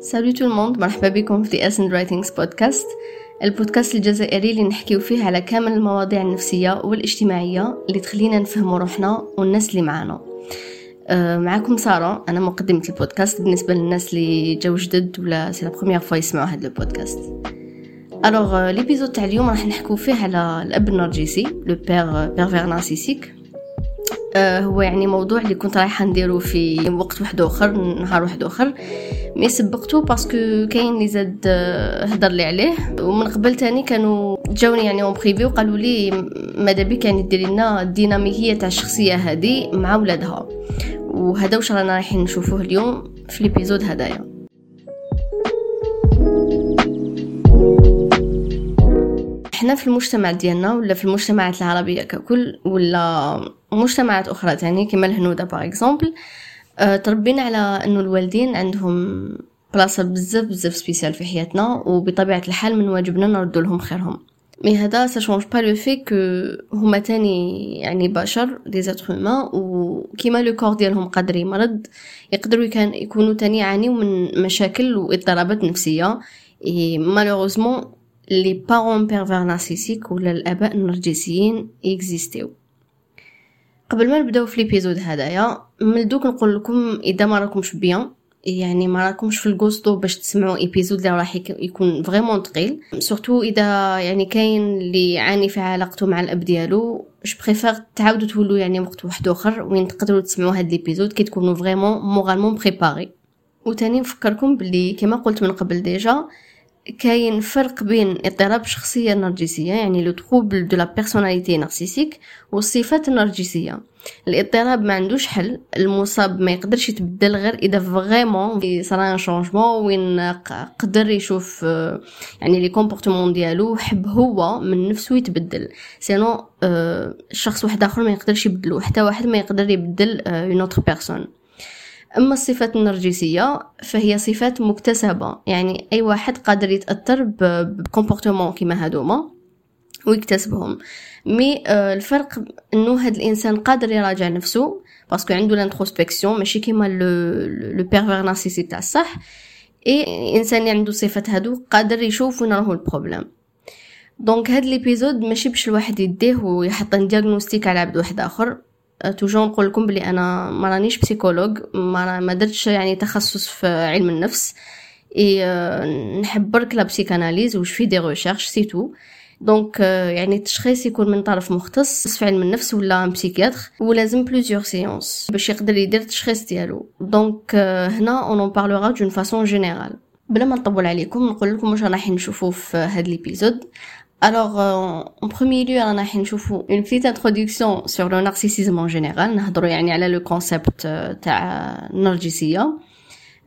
salut tout le monde مرحبا بكم في اسن رايتنجز بودكاست البودكاست الجزائري اللي نحكيو فيه على كامل المواضيع النفسية والاجتماعية اللي تخلينا نفهموا روحنا والناس اللي معانا أه معاكم سارة أنا مقدمة البودكاست بالنسبة للناس اللي جاو جدد ولا c'est la première fois يسمعوا هذا البودكاست alors l'épisode تاع اليوم راح نحكو فيه على الاب النرجسي le père pervers narcissique هو يعني موضوع اللي كنت رايحة نديرو في وقت واحد آخر نهار واحد آخر. mais سبقتو parce que كاين اللي زاد آه، هضر لي عليه. ومن قبل تاني كانوا جاوني يعني en privé وقالوا لي ماذا بك يعني ديري لنا الديناميكية تاع الشخصية هذه مع ولادها. وهذا واش رانا رايحين نشوفوه اليوم في l'épisode هدايا. إحنا في المجتمع ديالنا ولا في المجتمعات العربية ككل ولا مجتمعات أخرى تاني كما الهنودة par exemple أه تربينا على إنه الوالدين عندهم بلاصه بزاف بزاف spécial في حياتنا وبطبيعة الحال من واجبنا نردو لهم خيرهم. mais هذا ça change pas le fait que هما تاني يعني بشر des êtres humains وكيما le corps ديالهم قادر يمرض يقدروا كان يكونوا تاني يعانيو من مشاكل واضطرابات نفسية. et malheureusement les parents pervers narcissiques ولا الآباء النرجسيين اكزيستيو قبل ما نبداو في l'épisode هدايا من دوك نقول لكم إذا ما راكمش bien يعني ما راكمش في الغوستو باش تسمعوا épisode اللي راح يكون vraiment ثقيل surtout إذا يعني كاين اللي يعاني في علاقته مع الأب ديالو je préfère تعاودوا تولوا يعني وقت واحد آخر وين تقدروا تسمعوا هاد l'épisode كي تكونوا vraiment moralement préparés وتاني نفكركم باللي كما قلت من قبل déjà كاين فرق بين اضطراب الشخصية النرجسية يعني le trouble de la personnalité narcissique والصفات النرجسية الاضطراب ما عندوش حل المصاب ما يقدرش يتبدل غير إذا vraiment صرا un changement وين قدر يشوف يعني les comportements ديالو حب هو من نفسه يتبدل. sinon شخص واحد آخر ما يقدرش يبدلو حتى واحد ما يقدر يبدل une autre personne أما الصفات النرجسية فهي صفات مكتسبة. يعني أي واحد قادر يتأثر ب comportement كيما هادوما ويكتسبهم. mais آه الفرق إنه هاد الإنسان قادر يراجع نفسه parce que عنده l'introspection ماشي كيما le le pervers narcissique تاع الصح إي إنسان اللي عنده صفات هادو قادر يشوف وين راهو ال problème donc هاد l'épisode ماشي باش الواحد يديه ويحط diagnostic على عبد واحد آخر. toujours نقول لكم بلي أنا ما رانيش psychologue ما ما درتش يعني تخصص في علم النفس. اي نحب برك la psychanalyse و je fais des recherches c'est tout donc يعني التشخيص يكون من طرف مختص في علم النفس ولا psychiatre ولازم plusieurs séances باش يقدر يدير التشخيص ديالو. donc هنا on parlera d'une façon générale بلا ما نطول عليكم نقول لكم واش راح نشوفوا في هاد l'épisode Alors, euh, en premier lieu, رانا راح نشوفوا une petite introduction sur le narcissisme en général نهضروا يعني على le concept تاع النرجسية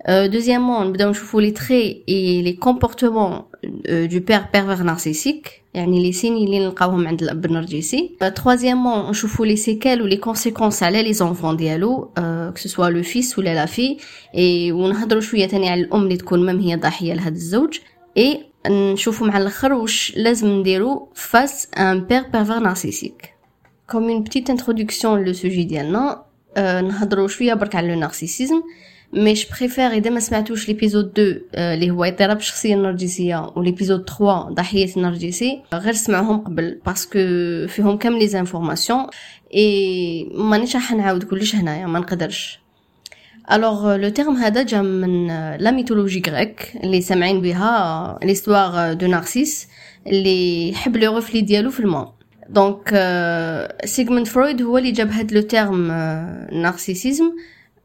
euh, deuxièmement نبداو نشوفوا les traits et les comportements euh, du père pervers narcissique يعني les signes اللي نلقاوهم عند الاب النرجسي troisièmement نشوفوا les séquelles ou les conséquences على les enfants ديالو que ce soit le fils ولا la fille et ونهضروا شويه تاني على الام اللي تكون مام هي ضحيه لهذا الزوج et نشوفوا مع الآخر واش لازم نديرو face un père pervers narcissique comme une petite introduction le sujet ديالنا نهضروا شوية برك على le narcissisme mais je préfère اذا ما سمعتوش l'épisode 2 اللي هو اضطراب الشخصيه النرجسيه و l'épisode 3 ضحيه النرجسي غير سمعوهم قبل parce que فيهم كامل les informations et مانيش راح نعاود كلش هنايا ما نقدرش alors le terme هذا جا من la mythologie grecque اللي سامعين بها l'histoire de Narcisse اللي حب le reflet ديالو في الماء donc سيغموند فرويد هو اللي جاب هاد le terme narcissisme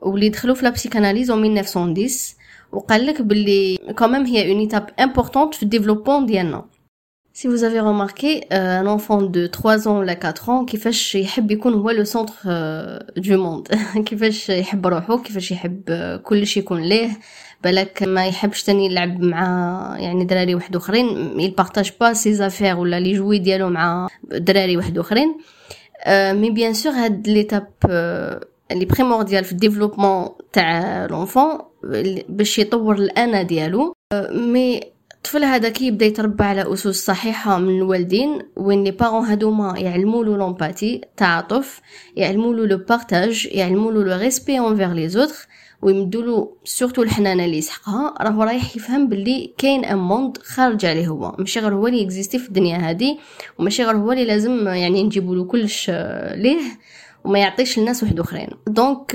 واللي دخلو في la psychanalyse en 1910 وقال لك باللي quand même هي une étape importante في ال développement ديالنا Si vous avez remarqué, euh, un enfant de 3 ans ou 4 ans كيفاش يحب يكون هو le centre du monde كيفاش يحب روحو كيفاش يحب كلش يكون ليه بالك ما يحبش تاني يلعب مع يعني دراري واحد اخرين ي partage pas ses affaires ولا les jouets ديالو مع دراري واحد اخرين mais bien sûr هاد l'étape اللي primordiale في ال développement تاع l'enfant باش يطور الانا ديالو. mais الطفل هذاك يبدا يتربى على أسس صحيحة من الوالدين وين les parents هادوما يعلموا له l'empathie تعاطف يعلموا له le partage يعلموا له le respect envers les autres ويمدوا له surtout الحنانة اللي يسحقها راه رايح يفهم باللي كاين un monde خارج عليه هو. ماشي غير هو اللي اكزيستي في الدنيا هذه وماشي غير هو اللي لازم يعني نجيبوا له كلش ليه وما يعطيش الناس واحد أخرين. donc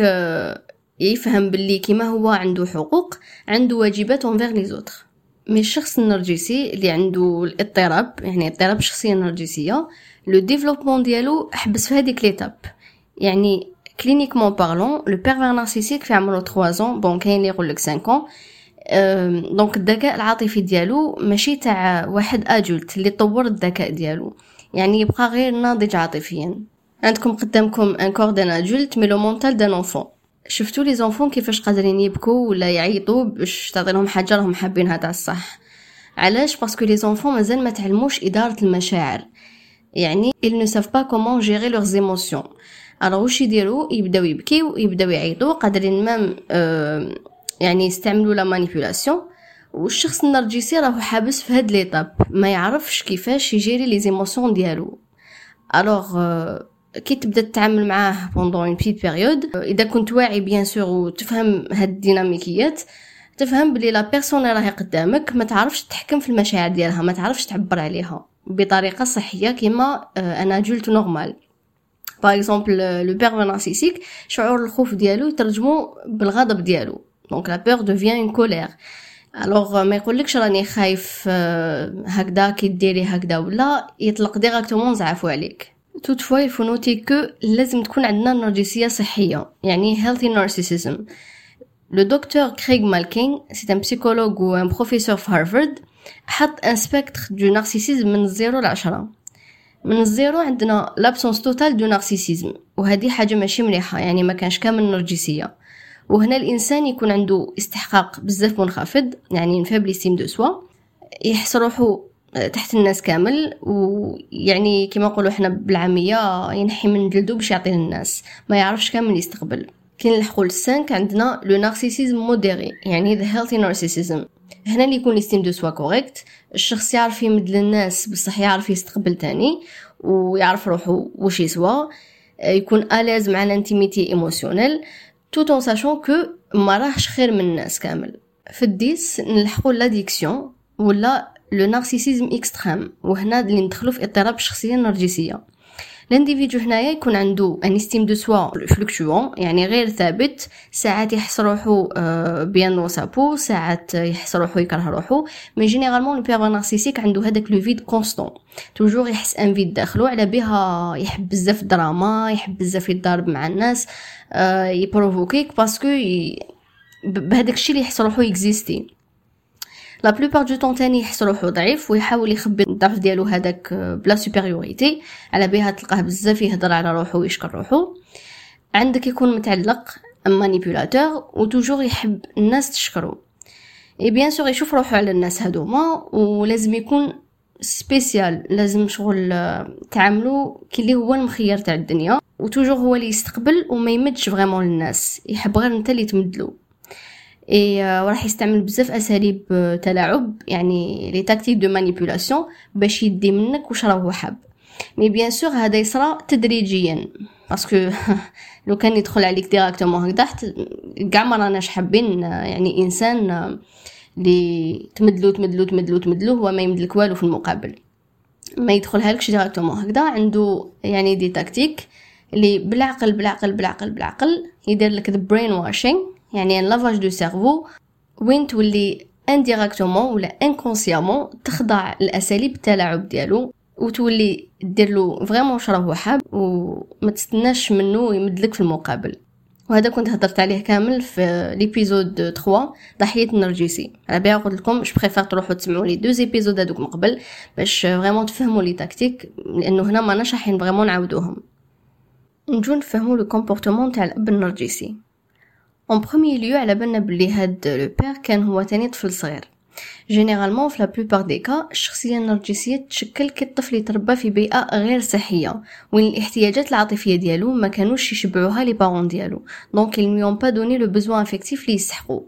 يفهم باللي كيما هو عنده حقوق عنده واجبات envers les autres mais الشخص النرجسي اللي عنده الاضطراب يعني اضطراب الشخصيه النرجسيه le développement ديالو حبس في هذيك l'étape يعني cliniquement parlant le pervers narcissique في عمره 3 ans bon كاين اللي يقول لك 5 ans. donc الذكاء العاطفي ديالو ماشي تاع واحد adulte اللي طور الذكاء ديالو. يعني يبقى غير ناضج عاطفيا. عندكم قدامكم un corps d'un adulte mais le mental d'un enfant شفتو les enfants كيفاش قادرين يبكوا ولا يعيطوا باش تعطيلهم حاجة راهم حابينها تاع الصح. علاش؟ parce que les enfants مازال ما تعلموش إدارة المشاعر. يعني ils ne savent pas comment gérer leurs émotions. Alors واش يديروا؟ يبداو يبكيو يبداو يعيطوا قادرين même آه يعني يستعملوا la manipulation والشخص النرجسي راهو حابس في هاد l'étape ما يعرفش كيفاش ي gérer les émotions ديالو. alors آه كي تبدا تتعامل معاه pendant une petite période إذا كنت واعي bien sûr وتفهم هاد الديناميكيات تفهم بلي la personne راهي قدامك ما تعرفش تحكم في المشاعر ديالها ما تعرفش تعبر عليها بطريقة صحية كيما un adulte normal par exemple le père narcissique شعور الخوف ديالو يترجمو بالغضب ديالو. donc la peur devient une colère alors ما يقولكش راني خايف هكذا كي ديري هكذا ولا يطلق directement زعفو عليك. Il faut noter que لازم تكون عندنا نرجسية صحية يعني healthy narcissism. Le docteur Craig Malkin, c'est un psychologue ou un professeur في هارفارد حط un spectre de narcissisme من ال zéro لعشرة من ال zéro عندنا l'absence totale de narcissisme وهذه حاجة ماشي مليحة يعني ما كانش كامل نرجسية وهنا الانسان يكون عنده استحقاق بزاف منخفض يعني faible estime de soi يحس روحو تحت الناس كامل ويعني كما نقولوا إحنا بالعامية ينحي من جلدو باش يعطي للناس. ما يعرفش كامل يستقبل. كي نلحقوا ال cinq عندنا le narcissisme modéré يعني the healthy narcissism هنا اللي يكون l'estime de soi correcte الشخص يعرف يمد للناس بصح يعرف يستقبل تاني ويعرف روحو واش يسوى. يكون à l'aise مع l'intimité émotionnelle tout en sachant que ما راهش خير من الناس كامل. في ال dix نلحقوا l'addiction ولا le narcissisme extrême وهنا اللي ندخلو في اضطراب الشخصيه النرجسيه l'individu هنايا يكون عنده une estime de soi fluctuante يعني غير ثابت ساعات يحس روحو bien dans sa peau ساعات يحس روحو يكره روحو mais généralement le pervers narcissique عنده هذاك le vide constant. toujours يحس un vide داخلو على بها يحب بزاف دراما يحب بزاف يتضارب مع الناس ي provoquer ك parce que بهذاك الشيء اللي يحس روحو exister la plupart du temps تاني يحس روحو ضعيف ويحاول يخبي الضعف ديالو هذاك ب la supériorité على بها تلقاه بزاف يهضر على روحو ويشكر روحو. عندك يكون متعلق manipulateur و toujours يحب الناس تشكرو. اي bien sûr يشوف روحو على الناس هادوما ولازم يكون spécial لازم شغل تعاملو كي اللي هو المخير تاع الدنيا. و toujours هو اللي يستقبل وما يمدش vraiment للناس. يحب غير انت اللي تمدلو. وراح يستعمل بزاف اساليب تلاعب يعني les tactiques de manipulation باش يدي منك واش راهو حاب mais bien sûr هذا يصرى تدريجيا parce que لو كان يدخل عليك directement هكذا كاع ما راناش حابين يعني انسان اللي تمدلو تمدلو تمدلو تمدلو هو ما يمدلك والو في المقابل ما يدخلها لكش directement هكذا عنده يعني des tactiques اللي بالعقل بالعقل بالعقل بالعقل يدير لك ذا brainwashing يعني lavage de cerveau وين تولي indirectement ولا inconsciemment تخضع الاساليب التلاعب ديالو وتولي دير له vraiment شراه حاب وما تستناش منه يمدلك في المقابل. وهذا كنت هضرت عليه كامل في l'épisode 3 ضحية النرجسي. على بها قلت لكم je préfère تروحوا تسمعوا les deux épisodes هذوك من قبل باش vraiment تفهموا les tactiques لأنه هنا ما نشحين vraiment نعاودوهم. نجو نفهموا le comportement تاع الأب النرجسي. en premier lieu على بالنا بلي هاد le père كان هو تاني طفل صغير généralement في la plupart des cas الشخصيه النرجسيه تشكل كي الطفل يتربى في بيئه غير صحيه وين الاحتياجات العاطفيه ديالو ما كانوش يشبعوها les parents ديالو donc ils lui pas donné le besoin affectif لي يسحقوا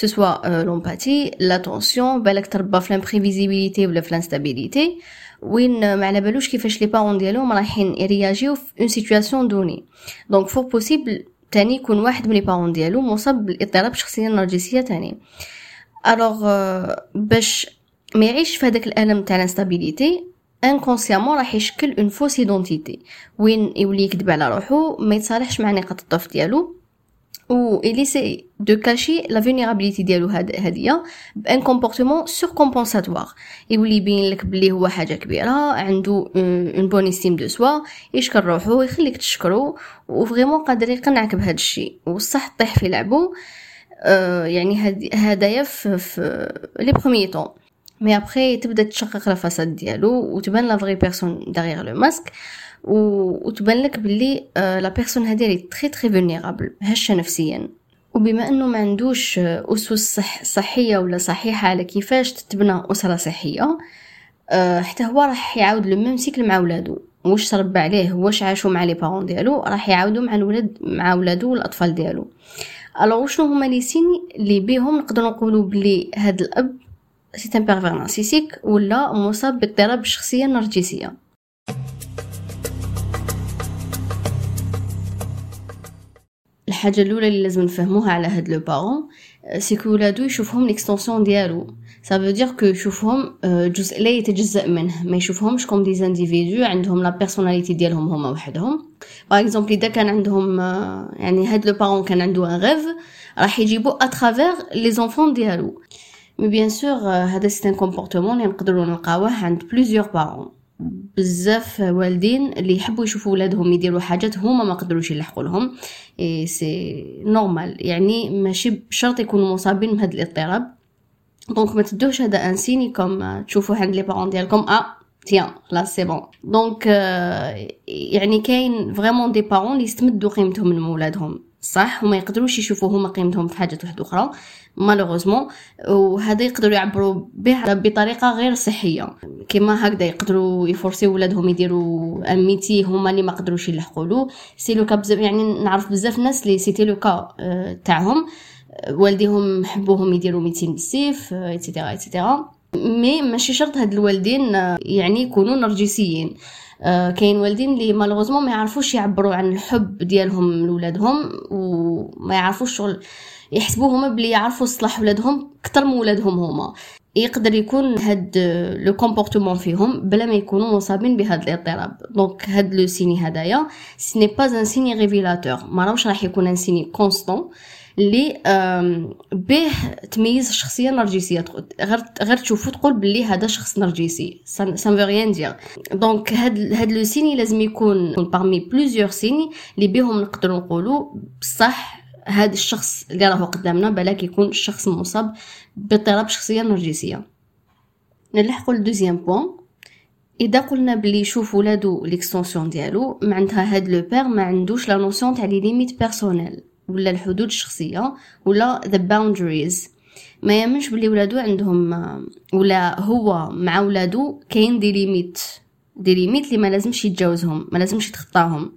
que ce soit l'empathie l'attention بالك تربى في l'imprévisibilité ولا في l'instabilité وين ما على بالوش كيفاش les parents ديالو رايحين يـ réagir يو في une situation donnée donc fort possible تاني يكون واحد من les ديالو مصاب بالاضطراب الشخصيه النرجسيه تاني. alors euh, باش ما يعيش في هذاك الألم تاع ال instabilité inconsciemment راح يشكل une fausse identité وين يولي يكذب على روحو ما يتصالحش مع نقاط الضعف ديالو. و c'est de cacher la vulnérabilité ديالو هادية par un comportement surcompensatoire يولي يبين لك بلي هو حاجة كبيره عنده une bonne estime de soi يشكر روحو يخليك تشكرو و vraiment قادر يقنعك بهذا الشيء وصح طيح في لعبو آه يعني هدايا في, les premiers temps mais après تبدا تشقق la façade ديالو وتبان la vraie personne derrière le masque وتبان لك بلي la personne هادي elle est très très vulnérable هشة نفسيا. وبما إنه ما عندوش أسس صح صحية ولا صحيحة على كيفاش تتبنى أسرة صحية حتى هو راح يعاود le même cycle مع ولادو. واش تربى عليه واش عاشوا مع les parents ديالو راح يعاودوا مع الولد مع ولادو والأطفال ديالو. alors شنو هما les signes اللي بيهم؟ نقدروا نقولوا بلي هاد الأب c'est un pervers ولا مصاب باضطراب الشخصيه النرجسيه الحاجة الأولى اللي لازم نفهموها على هاد le parent c'est que ولادو يشوفهم l'extension ديالو. ça veut dire que يشوفهم جزء لا يتجزأ منه. ما يشوفهمش comme des individus عندهم la personnalité ديالهم هما وحدهم. par exemple إذا كان عندهم يعني هاد le parent كان عنده un rêve راح يجيبو à travers les enfants ديالو. mais bien sûr هذا c'est un comportement اللي نقدروا نلقاوه عند plusieurs parents بزاف والدين اللي يحبوا يشوفوا ولادهم يديروا حاجات هما ما قدروش يلحقوا لهم. et c'est normal يعني ماشي بشرط يكونوا مصابين بهذا الاضطراب donc ما تدوش هذا un signe comme تشوفوا عند les parents ديالكم. آه tiens خلاص c'est bon donc يعني كاين vraiment des parents اللي يستمدوا قيمتهم من ولادهم. صح وما يقدروش يشوفوا هما قيمتهم في حاجات واحدة أخرى. malheureusement وهذا يقدروا يعبروا به بطريقة غير صحية. كما هكذا يقدروا يفورسيو ولادهم يديروا un métier هما اللي ما قدروش يلحقوا له. c'est le بزاف يعني نعرف بزاف ناس اللي c'était le cas تاعهم والديهم حبوهم يديروا métier بالسيف et cetera et cetera mais ماشي شرط هاد الوالدين يعني يكونوا نرجسيين. آه كاين والدين اللي malheureusement ما يعرفوش يعبروا عن الحب ديالهم لولادهم وما يعرفوش شغل يحسبوهما بلي يعرفوا صلاح ولادهم أكثر من ولادهم هما. يقدر يكون هاد le comportement فيهم بلا ما يكونوا مصابين بهذا الاضطراب donc هاد le signe هدايا c'est pas un signe révélateur ما راهوش راح يكون un signe constant اللي به تميز الشخصيه النرجسيه غير غير تشوفو تقول باللي هذا شخص نرجسي. ça ne veut rien dire donc هاد هاد le signe لازم يكون parmi plusieurs signes اللي بهم نقدروا نقولوا بصح هذا الشخص اللي راهو قدامنا بلاك يكون الشخص مصاب باضطراب شخصية نرجسية. نلحقوا ل deuxième point إذا قلنا بلي يشوف ولادو l'extension ديالو معناتها هاد le père ما عندوش la notion تاع les limites personnelles. ولا الحدود الشخصية ولا the boundaries. ما يامنش بلي ولادو عندهم ولا هو مع ولادو كاين des limites. des limites اللي ما لازمش يتجاوزهم ما لازمش يتخطاهم.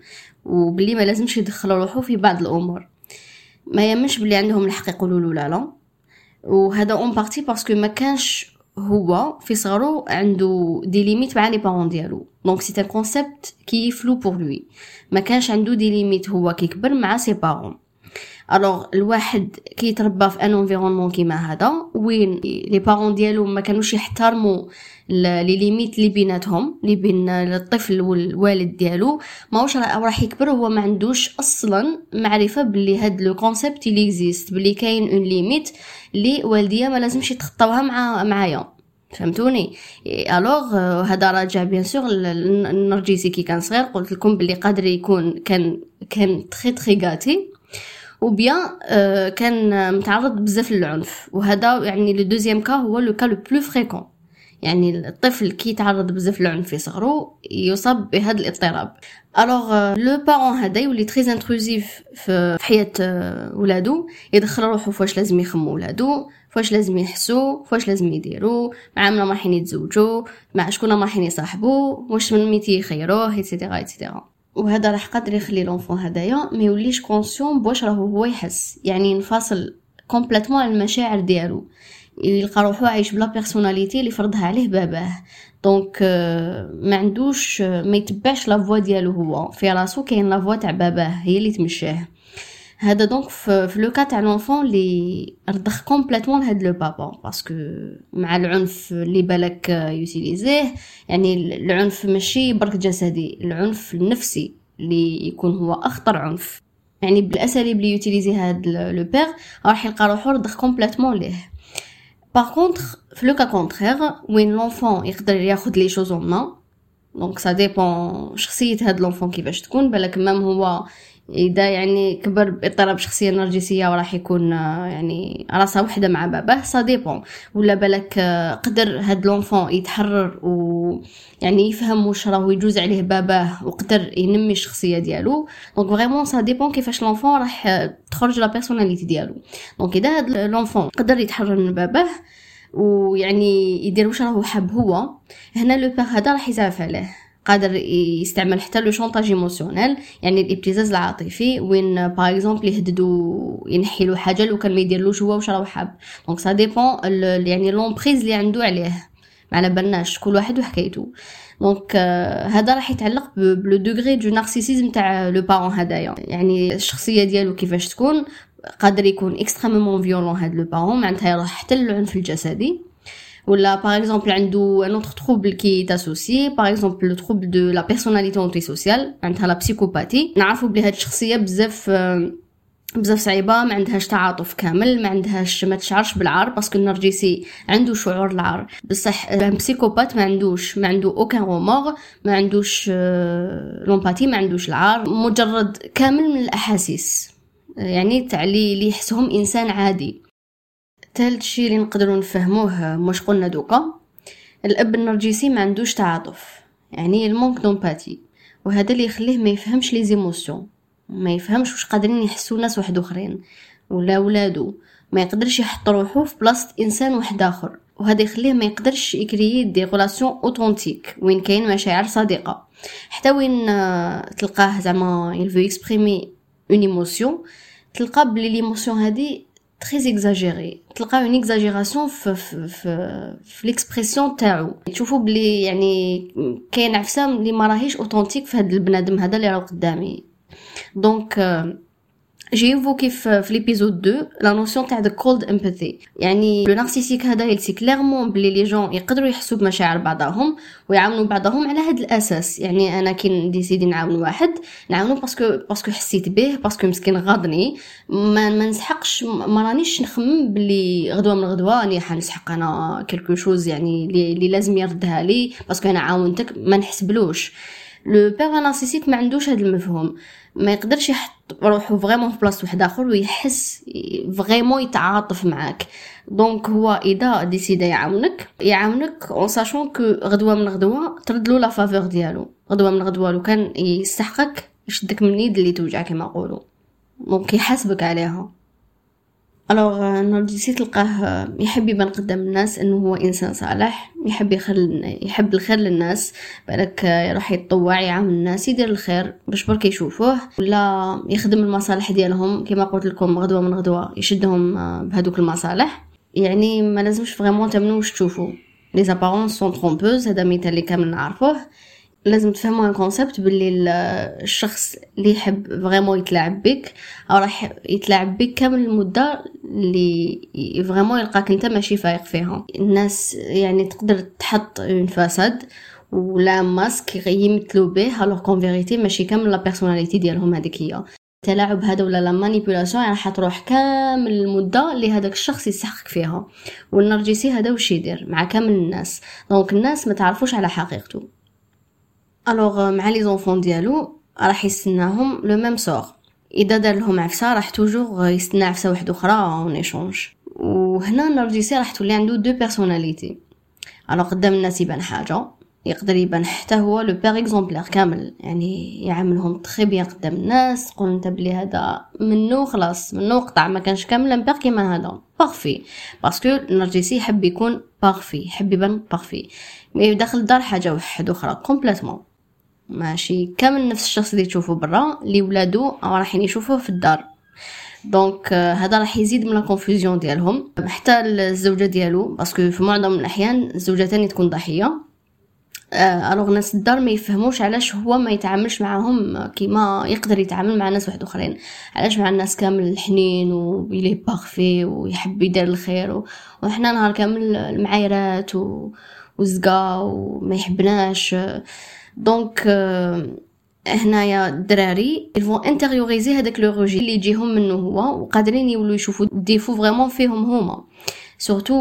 وبلي ما لازمش يدخل روحو في بعض الأمور. ما يامنش بلي عندهم الحق يقولوا له لا لا. وهذا en partie parce que ما كانش هو في صغرو عنده des limites مع les parents ديالو. donc c'est un concept qui est flou pour lui ما كانش عنده des limites هو كيكبر مع ses parents alors الواحد كي يتربى في un environnement كيما هذا وين les parents ديالو ما كانوش يحترموا les limites اللي بيناتهم اللي بين الطفل والوالد ديالو. ماهوش راح يكبر هو ما عندوش أصلا معرفة باللي هاد le concept اللي existe باللي كاين une limite اللي والديا ما لازمش يتخطاوها مع معايا. فهمتوني؟ alors هذا راجع bien sûr النرجسي كي كان صغير. قلت لكم باللي قادر يكون كان كان très très gâté ou bien آه كان متعرض بزاف للعنف. وهذا يعني le deuxième cas هو le cas le plus fréquent يعني الطفل كي يتعرض بزاف للعنف في صغره يصاب بهذا الاضطراب. alors le parent هذا يولي très intrusif في حياة ولادو. يدخل روحو فواش لازم يخمو ولادو فواش لازم يحسو فواش لازم يديرو مع من رايحين يتزوجوا مع شكون رايحين يصاحبوا واش من ميتي يخيروه etc etc وهذا راح قادر يخلي l'enfant هدايا ما يوليش conscient بواش راهو هو يحس. يعني ينفصل complètement على المشاعر ديالو. يلقى روحو عايش بلا personnalité اللي فرضها عليه باباه. donc ما عندوش ما يتبعش la voix ديالو هو. في راسو كاين la voix تاع باباه هي اللي تمشاه. هذا donc في le cas تاع l'enfant اللي رضخ complètement لهاد le papa parce que مع العنف اللي بالك يutiliser يعني العنف ماشي برك جسدي العنف النفسي اللي يكون هو أخطر عنف. يعني بالأساليب اللي يutiliser هاد le père راح يلقى روحو رضخ complètement ليه. par contre في le cas وين l'enfant يقدر ياخذ les choses en donc ça dépend شخصية هاد l'enfant كيفاش تكون بالك même هو إذا يعني كبر باضطراب شخصية نرجسية وراح يكون يعني راسها وحدة مع باباه ça dépend ولا بالك قدر هاد l'enfant يتحرر و يعني يفهم واش راهو يجوز عليه باباه وقدر ينمي الشخصية ديالو. donc vraiment ça dépend كيفاش l'enfant راح تخرج la personnalité ديالو. donc إذا هاد l'enfant قدر يتحرر من باباه ويعني يدير واش راهو حاب هو هنا le père هذا راح يزعف عليه. قادر يستعمل حتى le chantage émotionnel. يعني الابتزاز العاطفي وين par exemple يهددو ينحي له حاجة لو كان ما يديرلوش هو واش راه حاب. donc ça dépend يعني l'emprise اللي عنده عليه. ما على بالناش كل واحد وحكايته. donc هذا راح يتعلق ب le degré de narcissisme تاع le parent هدايا يعني الشخصية ديالو كيفاش تكون؟ قادر يكون extrêmement violent هاد le parent معناتها يروح حتى للعنف الجسدي. ولا par exemple عنده un autre trouble qui t'associe par exemple le trouble de la personnalité antisociale عندها la psychopathie نعرفوا بلي هاد الشخصيه بزاف بزاف صعيبه ما عندهاش تعاطف كامل ما عندهاش ما تشعرش بالعار parce que النرجسي عنده شعور العار بصح psychopathe ما عندوش ما عنده aucun remords ما عندوش l'empathie ما عندوش العار مجرد كامل من الاحاسيس يعني تاع اللي يحسهم انسان عادي ثالث شي اللي نقدروا نفهموه مش قلنا donc الأب النرجسي ما عندوش تعاطف يعني il manque d'empathie وهذا اللي يخليه ما يفهمش les émotions ما يفهمش واش قادرين يحسوا ناس واحد آخرين ولا ولادو ما يقدرش يحط روحو في بلاصة إنسان واحد آخر وهذا يخليه ما يقدرش يcréer des relations authentiques وين كاين مشاعر صادقة. حتى وين تلقاه زعما il veut exprimer une émotion تلقى بلي l'émotion هذه très exagérée تلقاو une exagération في في في, في تاعو تشوفوا بلي يعني كاين عفسه اللي ما راهيش authentique في هذا البنادم هذا اللي راه قدامي donc j'ai évoqué في l'épisode 2 la notion تاع the cold empathy يعني le narcissique هذا il sait clairement بلي les gens يقدروا يحسوا بمشاعر بعضهم ويعاونوا بعضهم على هذا الاساس يعني أنا كي نdécider نعاون واحد نعاونو parce que parce que حسيت به parce que مسكين غاضني ما, ما نسحقش ما رانيش نخمم بلي غدوه من غدوه راني حنسحق أنا quelque chose يعني اللي لازم يردها لي parce que أنا عاونتك ما نحسبلوش le narcissique ما عندوش هذا المفهوم ما يقدرش يحط روحو vraiment في بلاصه واحد آخر ويحس vraiment يتعاطف معاك. donc هو إذا décida يعاونك يعاونك en sachant que غدوة من غدوة ترد له la faveur ديالو. غدوة من غدوة لو كان يسحقك يشدك من اليد اللي توجع كما يقولوا. donc يحاسبك عليها. alors نرجسي تلقاه يحب يبان قدام الناس إنه هو إنسان صالح يحب يخل يحب الخير للناس بالك راح يتطوع يعاون الناس يدير الخير باش برك يشوفوه ولا يخدم المصالح ديالهم كما قلت لكم غدوة من غدوة يشدهم بهذوك المصالح. يعني ما لازمش vraiment تامنوا واش تشوفوا les apparences sont trompeuses هذا مثال اللي كامل نعرفوه. لازم تفهموا ال concept باللي الشخص اللي يحب vraiment يتلاعب بك أو راح يتلاعب بك كامل المدة اللي vraiment يلقاك أنت ماشي فايق فيها. الناس يعني تقدر تحط en façade ولا ماسك يمثلوا به alors qu'en vérité ماشي كامل la personnalité ديالهم هذيك هي. التلاعب هذا ولا la manipulation يعني تروح كامل المدة اللي هذاك الشخص يستحقك فيها. والنرجسي هذا وش يدير؟ مع كامل الناس. donc الناس ما تعرفوش على حقيقته. alors مع les enfants ديالو راح يستناهم le même sort إذا دار لهم عفسة راح toujours يستنى عفسة واحدة أخرى en échange وهنا النرجسي راح تولي عنده deux personnalités alors قدام الناس يبان حاجة يقدر يبان حتى هو le père exemplaire كامل. يعني يعاملهم très bien قدام الناس تقول أنت بلي هذا منو خلاص منو قطع ما كانش كامل un père كيما هذا parfait parce que النرجسي يحب يكون parfait يحب يبان parfait mais داخل الدار حاجة واحدة أخرى complètement ماشي. كامل نفس الشخص اللي تشوفه برا اللي ولادو رايحين يشوفوه في الدار. donc هذا راح يزيد من la confusion ديالهم. حتى الزوجة ديالو parce que في معظم الأحيان الزوجة تاني تكون ضحية. alors ناس الدار ما يفهموش علاش هو ما يتعاملش معاهم كيما يقدر يتعامل مع ناس واحد أخرين. علاش مع الناس كامل الحنين ويلي parfait ويحب يدير الخير وحنا نهار كامل المعايرات و... وزقا وما يحبناش. donc هنايا الدراري يفون intérioriser هذاك le rejet اللي يجيهم منه هو وقادرين يولوا يشوفوا défaut vraiment فيهم هما. surtout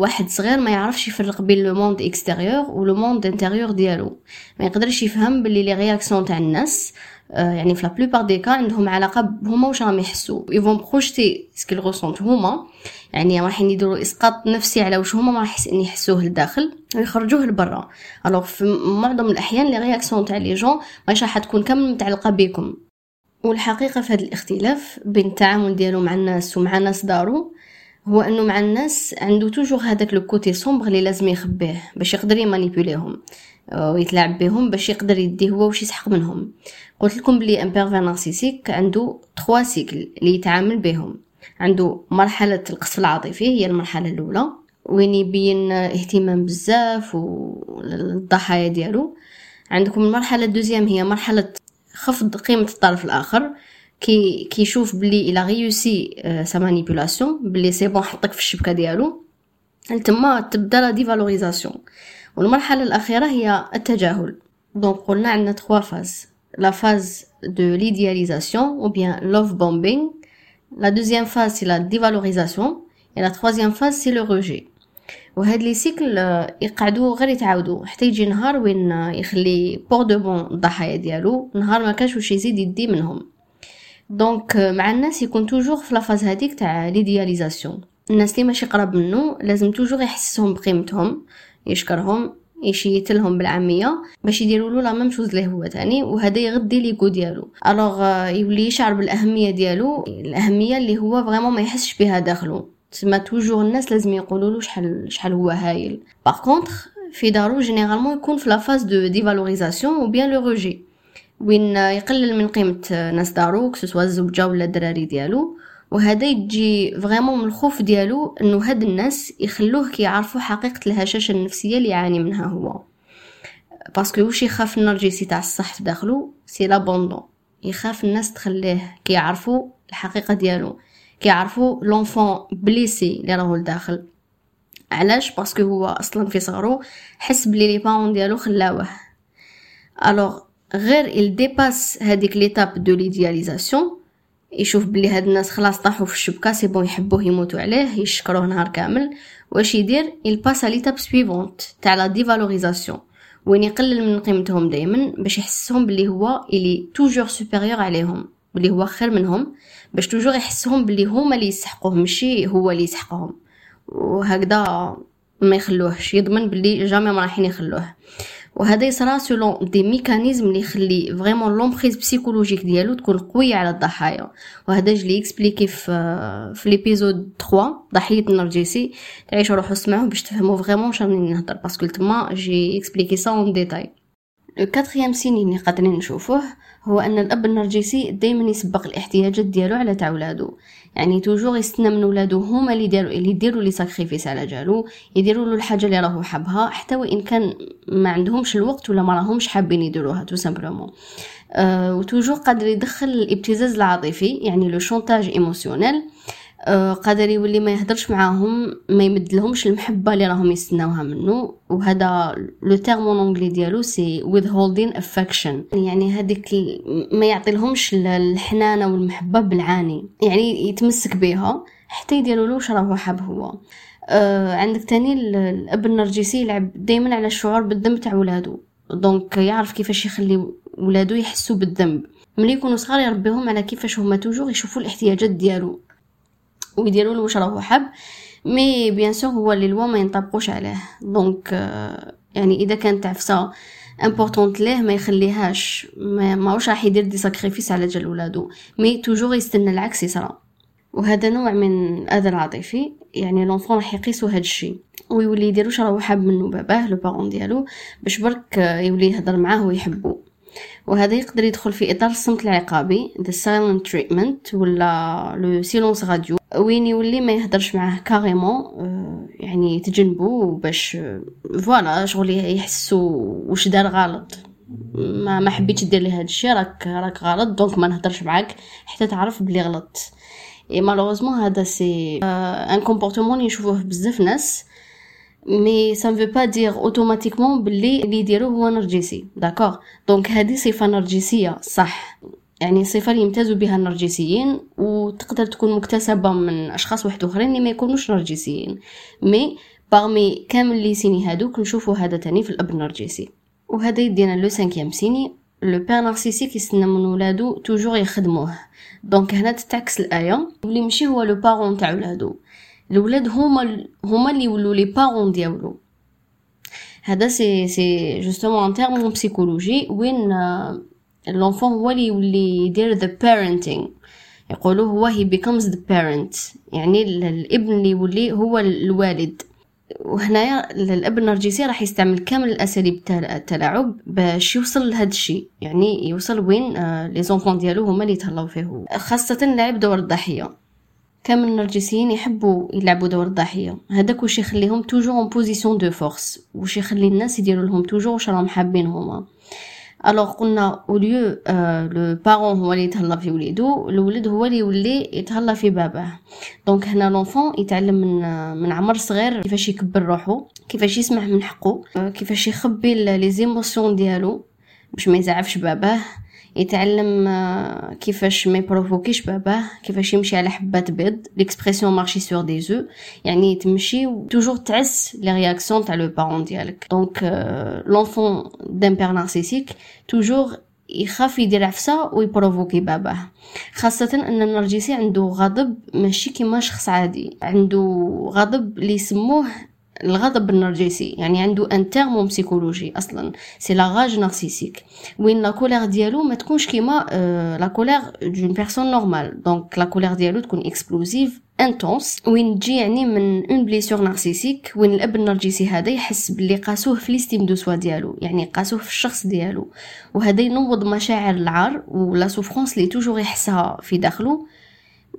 واحد صغير ما يعرفش يفرق بين le monde extérieur و le monde intérieur ديالو. ما يقدرش يفهم باللي les réactions تاع الناس. يعني في la plupart des cas عندهم علاقة هما واش راهم يحسوا؟ يفون projeter ce qu'ils ressentent هما. يعني رايحين يديروا إسقاط نفسي على واش هما ما راح يحسوه لداخل ويخرجوه لبرا. alors في معظم الأحيان les réactions تاع les gens ماشي راح تكون كامل متعلقة بكم. والحقيقة في هذا الاختلاف بين التعامل ديالو مع الناس ومع ناس دارو هو إنه مع الناس عنده toujours هذاك le côté sombre اللي لازم يخبيه باش يقدر يمانيبيوليهم. ويتلاعب بهم باش يقدر يدي هو واش يسحق منهم. قلت لكم بلي un pervers narcissique عنده 3 سيكل اللي يتعامل بهم. عنده مرحلة القصف العاطفي هي المرحلة الأولى وين يبين اهتمام بزاف والضحايا ديالو. عندكم المرحلة ال deuxième هي مرحلة خفض قيمة الطرف الآخر. كي كيشوف بلي il a réussi sa manipulation بلي c'est bon حطك في الشبكة ديالو. تما تبدأ la dévalorisation والمرحلة الأخيرة هي التجاهل. donc قلنا عندنا 3 phases la phase de l'idéalisation ou bien love bombing la deuxième phase c'est la dévalorisation et la troisième phase c'est le rejet وهاد les cycles يقعدوا غير يتعاودوا. حتى يجي نهار وين يخلي pour de bon الضحايا ديالو نهار ما كانش واش يزيد يدي منهم. donc مع الناس يكون toujours في la phase هذيك تاع l'idéalisation الناس اللي ماشي قراب منه لازم toujours يحسسهم بقيمتهم. يشكرهم يشيت لهم بالعامية باش يديروا له la même chose اللي هو تاني وهذا يغدي l'ego ديالو. alors يولي يشعر بالأهمية ديالو الأهمية اللي هو vraiment ما يحسش بها داخلو. تما toujours الناس لازم يقولوا له شحال شحال هو هايل. par contre في دارو généralement يكون في la phase de dévalorisation ou bien le rejet وين يقلل من قيمة ناس دارو que ce soit الزوجة ولا الدراري ديالو. وهذا يجي vraiment من الخوف ديالو إنه هاد الناس يخلوه كيعرفوا حقيقة الهشاشة النفسية اللي يعاني منها هو. parce que واش يخاف النرجسي تاع الصح في داخلو؟ c'est l'abandon يخاف الناس تخليه كيعرفوا الحقيقة ديالو. كيعرفوا l'enfant blessé اللي راهو لداخل. علاش؟ parce que هو أصلا في صغرو حس بلي les parents ديالو خلاوه. alors غير il dépasse هذيك l'étape de l'idéalisation يشوف بلي هاد الناس خلاص طاحوا في الشبكة c'est bon يحبوه يموتوا عليه يشكروه نهار كامل. واش يدير؟ passe à l'étape suivante تاع la dévalorisation وين يقلل من قيمتهم دائما باش يحسهم بلي هو اللي toujours supérieur عليهم بلي هو خير منهم باش toujours يحسهم بلي هما اللي يسحقوه ماشي هو اللي يسحقهم. وهكذا ما يخلوهش يضمن بلي jamais ما رايحين يخلوه. وهذا يصرى selon des mécanismes اللي يخلي vraiment l'emprise psychologique ديالو تكون قوية على الضحايا. وهذا je l'ai expliqué في في l'épisode 3 ضحية النرجسي تعيشوا روحوا اسمعوه باش تفهموا vraiment شنو نهضر parce que تما j'ai expliqué ça en détail le quatrième signe اللي قادرين نشوفوه هو أن الأب النرجسي دائما يسبق الاحتياجات ديالو على تاع ولادو يعني toujours يستنى من ولادو هما اللي يديروا اللي يديروا les sacrifices على جالو يديروا له الحاجة اللي راهو حابها حتى وإن كان ما عندهمش الوقت ولا ما راهمش حابين يديروها tout simplement أه و toujours قادر يدخل الابتزاز العاطفي يعني le chantage émotionnel آه، قادر يولي ما يهدرش معاهم ما يمدلهمش المحبة اللي راهم يستناوها منه. وهذا le terme anglais ديالو c'est withholding affection. يعني هذيك ما يعطيلهمش الحنانة والمحبة بالعاني. يعني يتمسك بها حتى يديروا له واش راهو حاب هو. آه عندك تاني الأب النرجسي يلعب دائما على الشعور بالذنب تاع ولادو. donc يعرف كيفاش يخلي ولادو يحسوا بالذنب. ملي يكونوا صغار يربيهم على كيفاش هما toujours يشوفوا الاحتياجات ديالو. ويديروا له واش راهو حاب. mais bien sûr هو اللي لوا ما ينطبقوش عليه. donc يعني إذا كانت عفسه importante ليه ما يخليهاش ما ماهوش راح يدير des sacrifices على جال ولادو. mais toujours يستنى العكس يصرى وهذا نوع من الاذى العاطفي يعني l'enfant راح يقيسو هاد الشيء. ويولي يديروش راهو حاب منو باباه le parent ديالو باش برك يولي يهضر معاه ويحبو. وهذا يقدر يدخل في إطار الصمت العقابي the silent treatment ولا le silence radio وين يولي ما يهدرش معاه carrément آه، يعني يتجنبو باش voilà شغل يحسو واش دار غلط. ما ما حبيتش دير لي هذا الشيء راك راك غلط donc ما نهضرش معاك حتى تعرف بلي غلط. et malheureusement هذا c'est un comportement يشوفوه بزاف ناس. mais ça ne veut pas dire automatiquement بلي اللي يديروه هو نرجسي d'accord donc هذه صفه نرجسيه صح يعني صفة اللي يمتازوا بها النرجسيين وتقدر تكون مكتسبة من أشخاص واحد أخرين اللي ما يكونوش نرجسيين mais parmi كامل les signes هادوك نشوفوا هذا تاني في الأب النرجسي وهذا يدينا le cinquième signe le père narcissique يستنى من ولادو toujours يخدموه donc هنا تتعكس الايه اللي ماشي هو le parent تاع ولادو الولاد هما هما اللي يولوا les parents ديالو. هذا c'est c'est justement un terme psychologie وين l'enfant هو اللي يولي يدير the parenting. يقولوا هو he becomes the parent. يعني الابن اللي يولي هو الوالد. وهنايا الأب النرجسي راح يستعمل كامل الأساليب تاع التلاعب باش يوصل لهذا الشيء. يعني يوصل وين آه les enfants ديالو هما اللي يتهلاو فيه. خاصة لعب دور الضحية. كامل النرجسيين يحبوا يلعبوا دور الضحية. هذاك واش يخليهم toujours en position de force واش يخلي الناس يديروا لهم toujours واش راهم حابين هما. alors قلنا au lieu le parent هو اللي يتهلا في وليدو الولد هو اللي يولي يتهلا في باباه donc هنا l'enfant يتعلم من من عمر صغير كيفاش يكبر روحو كيفاش يسمع من حقه كيفاش يخبي les émotions ديالو. باش ما يزعفش باباه يتعلم آه، كيفاش ما يprovoquيش باباه كيفاش يمشي على حبات بيض l'expression marcher sur des œufs. يعني تمشي toujours تعس les réactions تاع le parent ديالك. donc l'enfant d'un père narcissique toujours يخاف يدير عفسة ويprovoquي باباه خاصة أن النرجسي عنده غضب ماشي كيما شخص عادي. عنده غضب اللي يسموه الغضب النرجسي. يعني عنده un terme psychologie أصلا. c'est la rage narcissique وين la colère ديالو ما تكونش كيما la colère d'une personne normale donc la colère ديالو تكون explosive intense وين تجي يعني من une blessure narcissique وين الأب النرجسي هذا يحس باللي قاسوه في l'estime de soi ديالو يعني قاسوه في الشخص ديالو وهذا ينوض مشاعر العار و la souffrance اللي toujours يحسها في داخلو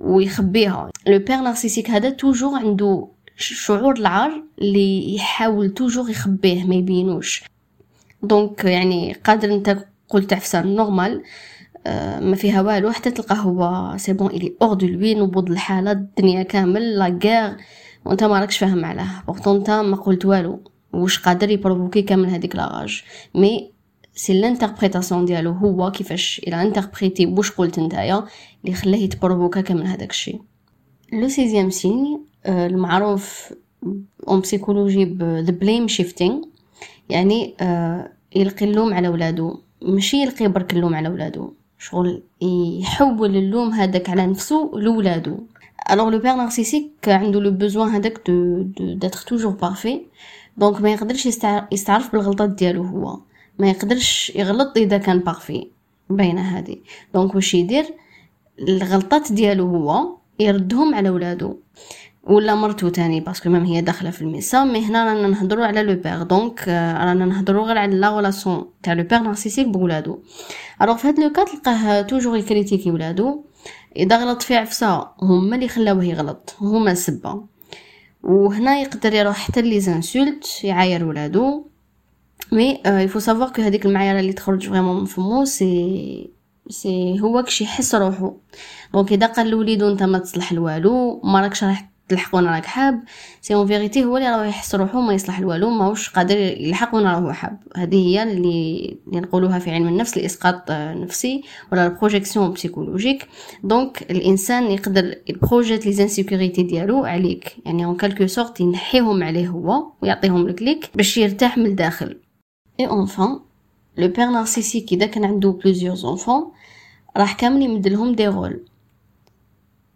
ويخبيها. le père narcissique هذا toujours عنده شعور العار اللي يحاول toujours يخبيه ما يبينوش. donc يعني قادر أنت قلت عفسه normale ما فيها والو حتى تلقى هو c'est bon il est hors de lui نوض الحالة الدنيا كامل la guerre وأنت ما راكش فاهم علاه. pourtant أنت ما قلت والو. واش قادر يprovoquي كامل هذيك la rage mais c'est l'interprétation ديالو هو كيفاش il a interprété واش قلت نتايا اللي خلاه يتprovoquا كامل هذاك الشيء. le sixième signe المعروف en psychologie ب the blame shifting يعني آه، يلقي اللوم على ولادو ماشي يلقي برك اللوم على ولادو شغل يحول اللوم هذاك على نفسه لولادو alors le père narcissique عنده le besoin هذاك de d'être toujours parfait donc ما يقدرش يستعرف بالغلطات ديالو هو. ما يقدرش يغلط إذا كان parfait باينة هذه. donc واش يدير؟ الغلطات ديالو هو يردهم على ولادو ولا مرتو تاني parce que même هي داخلة في الميسا mais هنا رانا نهضروا على le père donc رانا نهضروا غير على la relation تاع le père narcissique بولادو. alors في هاد le cas تلقاه toujours يcritiquي ولادو إذا غلط في عفسة هما اللي خلاوه يغلط هما السبه وهنا يقدر يروح حتى les insultes يعاير ولادو. mais il faut savoir que هذيك المعايره اللي تخرج vraiment من فمو سي سي هو كشي يحس روحو. donc إذا قال لوليدو أنت ما تصلح لوالو ما راكش راح تلحق وأنا راك حاب. c'est en vérité هو اللي راه يحس روحو ما يصلح لوالو ماهوش قادر يلحق وأنا راهو حاب. هذه هي اللي اللي نقولوها في علم النفس الاسقاط النفسي ولا ال projection psychologique donc الإنسان يقدر يprojeter les insécurités ديالو عليك. يعني en quelque sorte ينحيهم عليه هو ويعطيهم لك ليك باش يرتاح من الداخل. et enfin le père narcissique اذا كان عنده plusieurs enfants راح كامل يمدلهم des rôles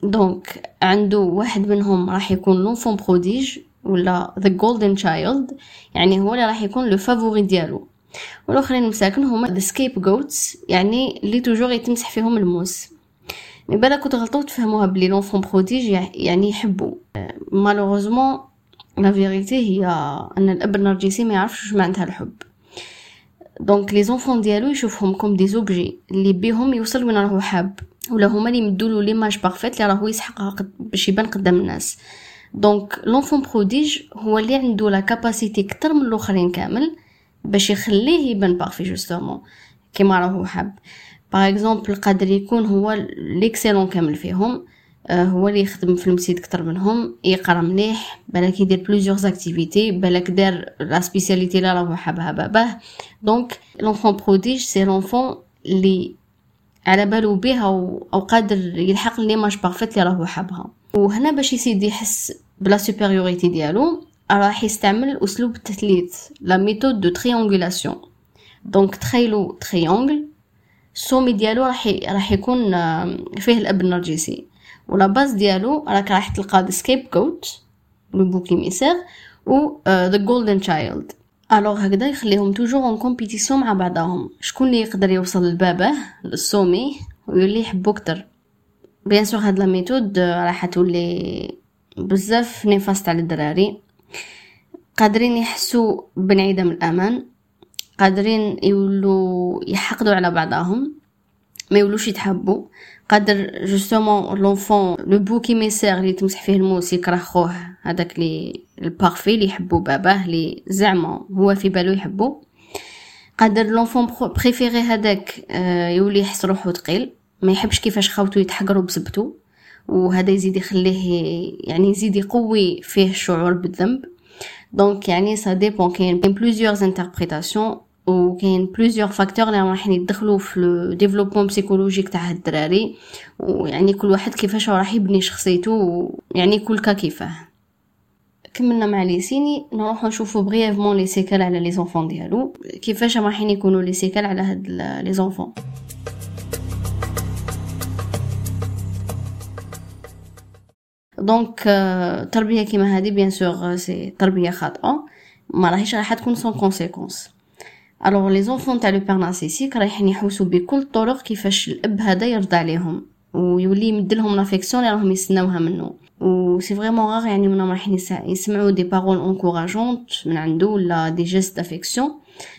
donc عنده واحد منهم راح يكون l'enfant prodige ولا the golden child يعني هو اللي راح يكون le favori ديالو. والآخرين مساكن هما the scapegoats يعني اللي toujours يتمسح فيهم الموس. mais بالك كنت غلطوا تفهموها بلي l'enfant prodige يعني يحبوا malheureusement la vérité هي أن الأب النرجسي ما يعرفش واش معناتها الحب. donc les enfants ديالو يشوفهم comme des objets اللي بيهم يوصل وين راهو حاب. ولا هما اللي يمدولو l'image parfaite اللي راهو يسحقها باش يبان قدام الناس. donc l'enfant prodige هو اللي عنده la capacité كتر من الآخرين كامل باش يخليه يبان parfait justement كيما راهو حاب. par exemple قادر يكون هو l'excellent كامل فيهم آه، هو اللي يخدم في المسيد كتر منهم يقرأ مليح بالك يدير plusieurs activités بالك دار la spécialité لا راهو حابها باباه. donc l'enfant prodige c'est l'enfant اللي على بالو بها أو قادر يلحق l'image parfaite اللي راهو حابها. وهنا باش يسيد يحس ب la supériorité ديالو راح يستعمل أسلوب التثليث la méthode de triangulation donc تخيلوا triangle ال sommet ديالو راح راح يكون فيه الأب النرجسي. و la base ديالو راك راح تلقى the scapegoat le bouc émissaire و the golden child alors هكذا يخليهم toujours en compétition مع بعضهم. شكون اللي يقدر يوصل لبابه لل sommet ويولي يحبو كتر bien sûr هاد la méthode راح تولي بزاف néfaste على الدراري. قادرين يحسوا بانعدام الأمان. قادرين يولوا يحقدوا على بعضهم. ما يولوش يتحبوا قادر justement l'enfant le bouc émissaire اللي تمسح فيه الموس يكره خوه. هذاك لي ال parfait اللي يحبو باباه اللي زعما هو في بالو يحبو. قادر l'enfant préféré هذاك آه، يولي يحس روحو ثقيل ما يحبش كيفاش خاوتو يتحقروا بسبتو وهذا يزيد يخليه يعني يزيد يقوي فيه الشعور بالذنب. donc يعني ça dépend كاين plusieurs interprétations وكاين plusieurs facteurs اللي راح يدخلوا في le développement psychologique تاع الدراري. ويعني كل واحد كيفاش راح يبني شخصيته يعني كل cas كيفاه. كملنا مع les signes نروحو نشوفو brièvement les séquelles على les enfants ديالو. كيفاش راحين يكونوا les séquelles على هاد les enfants. donc تربيه كيما هذه bien sûr c'est تربيه خاطئه ما راهيش راح تكون sans conséquences alors les enfants تاع le père narcissique رايحين يحوسوا بكل الطرق كيفاش الاب هذا يرضى عليهم ويولي يمدلهم l'affection اللي راهم يستناوها منه و c'est vraiment rare يعني منهم رايحين يسمعوا des paroles encourageantes من عنده ولا des gestes d'affection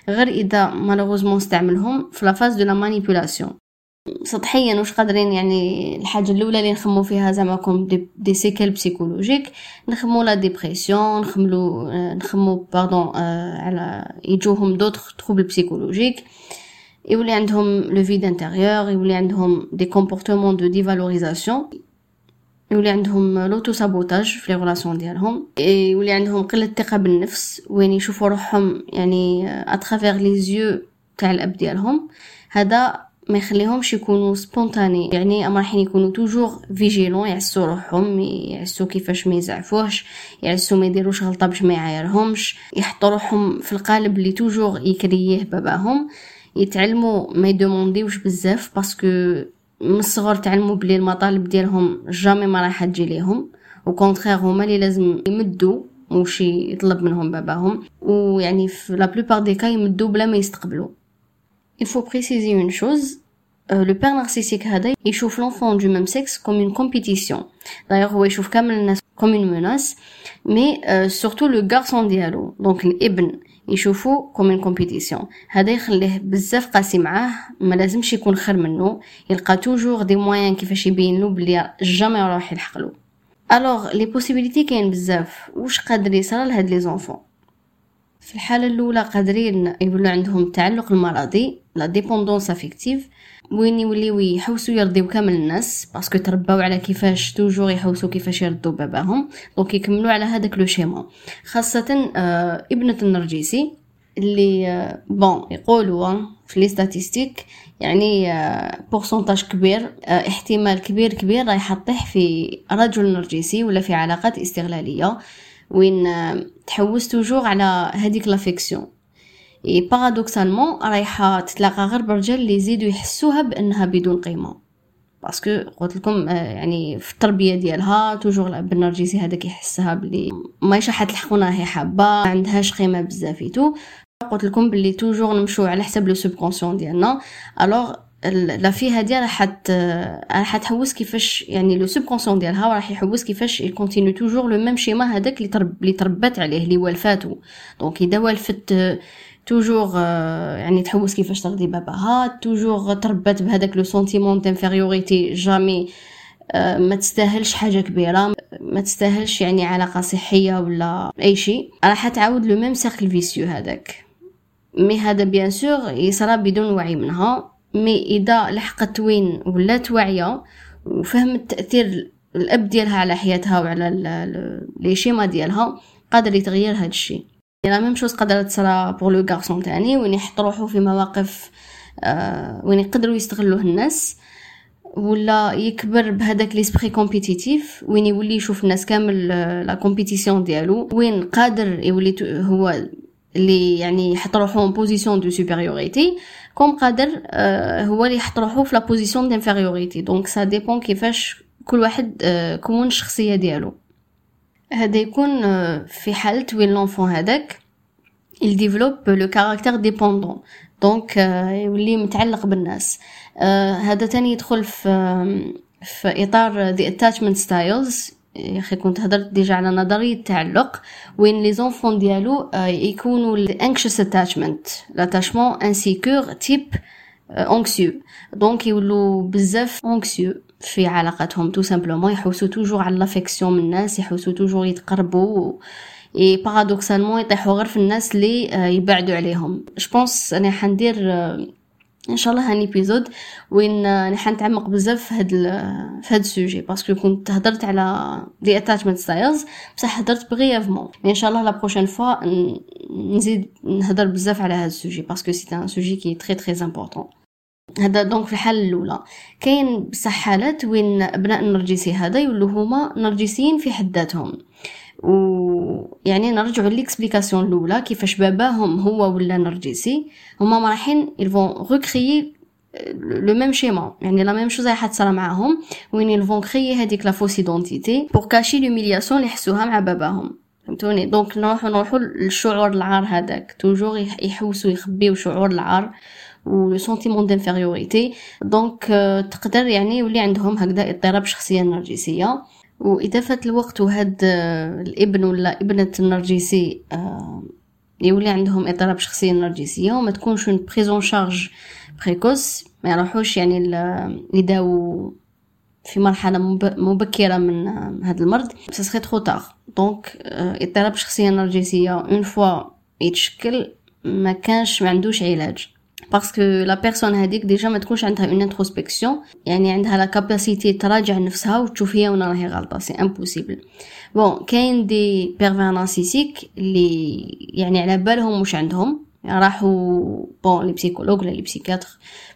غير إذا malheureusement استعملهم في la phase de la manipulation سطحيا واش قادرين يعني الحاجة الأولى اللي نخمو فيها زعما comme des, des séquelles psychologiques نخمو la dépression نخملو نخمو pardon على يجوهم d'autres troubles psychologiques يولي عندهم le vide intérieur يولي عندهم des comportements de dévalorisation يولي عندهم l'auto-sabotage في les ديالهم يولي عندهم قلة الثقة بالنفس وين يشوفوا روحهم يعني à travers les yeux تاع الأب ديالهم. هذا ما يخليهمش يكونوا spontanés يعني أما راحين يكونوا toujours vigilants يعسوا روحهم يعسوا كيفاش ما يزعفوهش يعسوا ما يديروش غلطة باش ما يعايرهمش. يحطوا روحهم في القالب اللي toujours يكريه باباهم. يتعلموا ما يدومونديوش بزاف parce que من الصغر تعلموا بلي المطالب ديالهم jamais ما راح تجي ليهم. au contraire هما اللي لازم يمدوا وش يطلب منهم باباهم. ويعني في la plupart des cas يمدوا بلا ما يستقبلوا Il faut préciser une chose, euh, le père narcissique هذا يشوف l'enfant du même sexe comme une compétition. D'ailleurs هو يشوف كامل الناس une menace, mais euh, surtout le garçon ديالو donc الابن يشوفو comme une compétition هذا يخليه بزاف قاسي معاه ما لازمش يكون خير منه. يلقى toujours des moyens كيفاش يبين له بلي jamais راح يلحق له alors les possibilités كاين بزاف. واش قادر يصرى لهاد les enfants في الحالة الأولى قادرين يولوا عندهم التعلق المرضي la dépendance affective وين يوليو يحوسوا يرضيو كامل الناس parce que ترباو على كيفاش toujours يحوسوا كيفاش يردوا باباهم donc يكملوا على هذاك le schéma. خاصة آه ابنة النرجسي اللي آه bon يقولوا في les statistiques يعني آه pourcentage كبير آه احتمال كبير كبير راح يطيح في رجل نرجسي ولا في علاقات استغلالية وين آه تحوس toujours على هذيك l'affection et paradoxalement رايحه تتلاقى غير برجال اللي يزيدوا يحسوها بأنها بدون قيمة. parce que قلت لكم يعني في التربية ديالها toujours الاب النرجسي هذاك يحسها بلي راح تلحقونا هي حابة ما عندهاش قيمة بزاف تو قلت لكم بلي toujours نمشيو على حساب le subconscient ديالنا. alors la fille هادي راح راح تحوس كيفاش يعني le subconscient ديالها راح يحوس كيفاش يكونتينيو toujours le même schéma هذاك ترب اللي تربت عليه اللي والفاتو donc إذا والفت toujours يعني تحوس كيفاش ترضي باباها. toujours تربت بهذاك le sentiment d'infériorité jamais ما تستاهلش حاجة كبيرة. ما تستاهلش يعني علاقة صحية ولا أي شيء. راح تعاود le même cercle vicieux هذاك. mais هذا bien sûr يصرى بدون وعي منها. mais إذا لحقت وين ولات واعيه وفهمت تاثير الأب ديالها على حياتها وعلى les schémas ديالها قادر يتغير هذا الشيء. la même chose قادره تصرا pour le garçon تاني وين يحط روحو في مواقف آه وين يقدروا يستغلوه الناس ولا يكبر بهذاك l'esprit compétitif وين يولي يشوف الناس كامل la compétition ديالو وين قادر يولي هو اللي يعني يحط روحو en position de supériorité comme قادر آه هو اللي يحط روحو في la position d'infériorité donc ça dépend كيفاش كل واحد آه كون الشخصية ديالو. هذا يكون آه في حالة وين l'enfant هذاك. Il développe le caractère dépendant. donc يولي متعلق بالناس. هذا تاني يدخل في في إطار the attachment styles. يا أخي كنت هضرت déjà على نظريه التعلق. وين les enfants ديالو يكونوا anxious attachment l'attachement insécure type anxieux. donc يولوا بزاف anxieux. في علاقتهم tout simplement يحوسوا toujours على l'affection من الناس يحوسوا toujours يتقربوا et paradoxalement يطيحوا غير في الناس اللي يبعدوا عليهم. je pense أنا حندير إن شاء الله هاني épisode وين أنا حنتعمق بزاف في هاد في هاد ال sujet. Parce que كنت هضرت على the attachment styles بصح هضرت brièvement إن شاء الله la prochaine fois نزيد نهضر بزاف على هاد ال sujet. Parce que c'est un sujet qui est très très important هذا donc في الحالة الأولى. كاين بصح حالات وين ابناء النرجسي هذا يولوا هما نرجسيين في حد ذاتهم. و يعني نرجعوا l'explication الأولى كيفاش باباهم هو ولا نرجسي هما ما رايحين يلفون recréer le même schéma يعني la même chose راح تصرا معاهم وين يلفون créer هذيك la fausse identité pour cacher l'humiliation اللي يحسوها مع باباهم. فهمتوني؟ donc نروحو نروحو للشعور العار هذاك. toujours يحوسوا يخبيو شعور العار. و le sentiment d'infériorité donc تقدر يعني يولي عندهم هكذا اضطراب شخصية نرجسية. فات الوقت وهاد الابن ولا ابنة النرجسي يولي عندهم اضطراب شخصية نرجسية وما تكونش une prise en charge précoce ما يروحوش يعني يداو في مرحلة مبكرة من هذا المرض. ça serait trop tard donc اضطراب شخصية نرجسية une fois يتشكل ما كانش ما عندوش علاج. parce que la personne هذيك déjà ما تكونش عندها une introspection يعني عندها la capacité تراجع نفسها وتشوف هي وين راهي غلطة. c'est impossible bon كاين des pervers narcissiques اللي يعني على بالهم واش عندهم. راحوا bon les psychologues ولا les psychiatres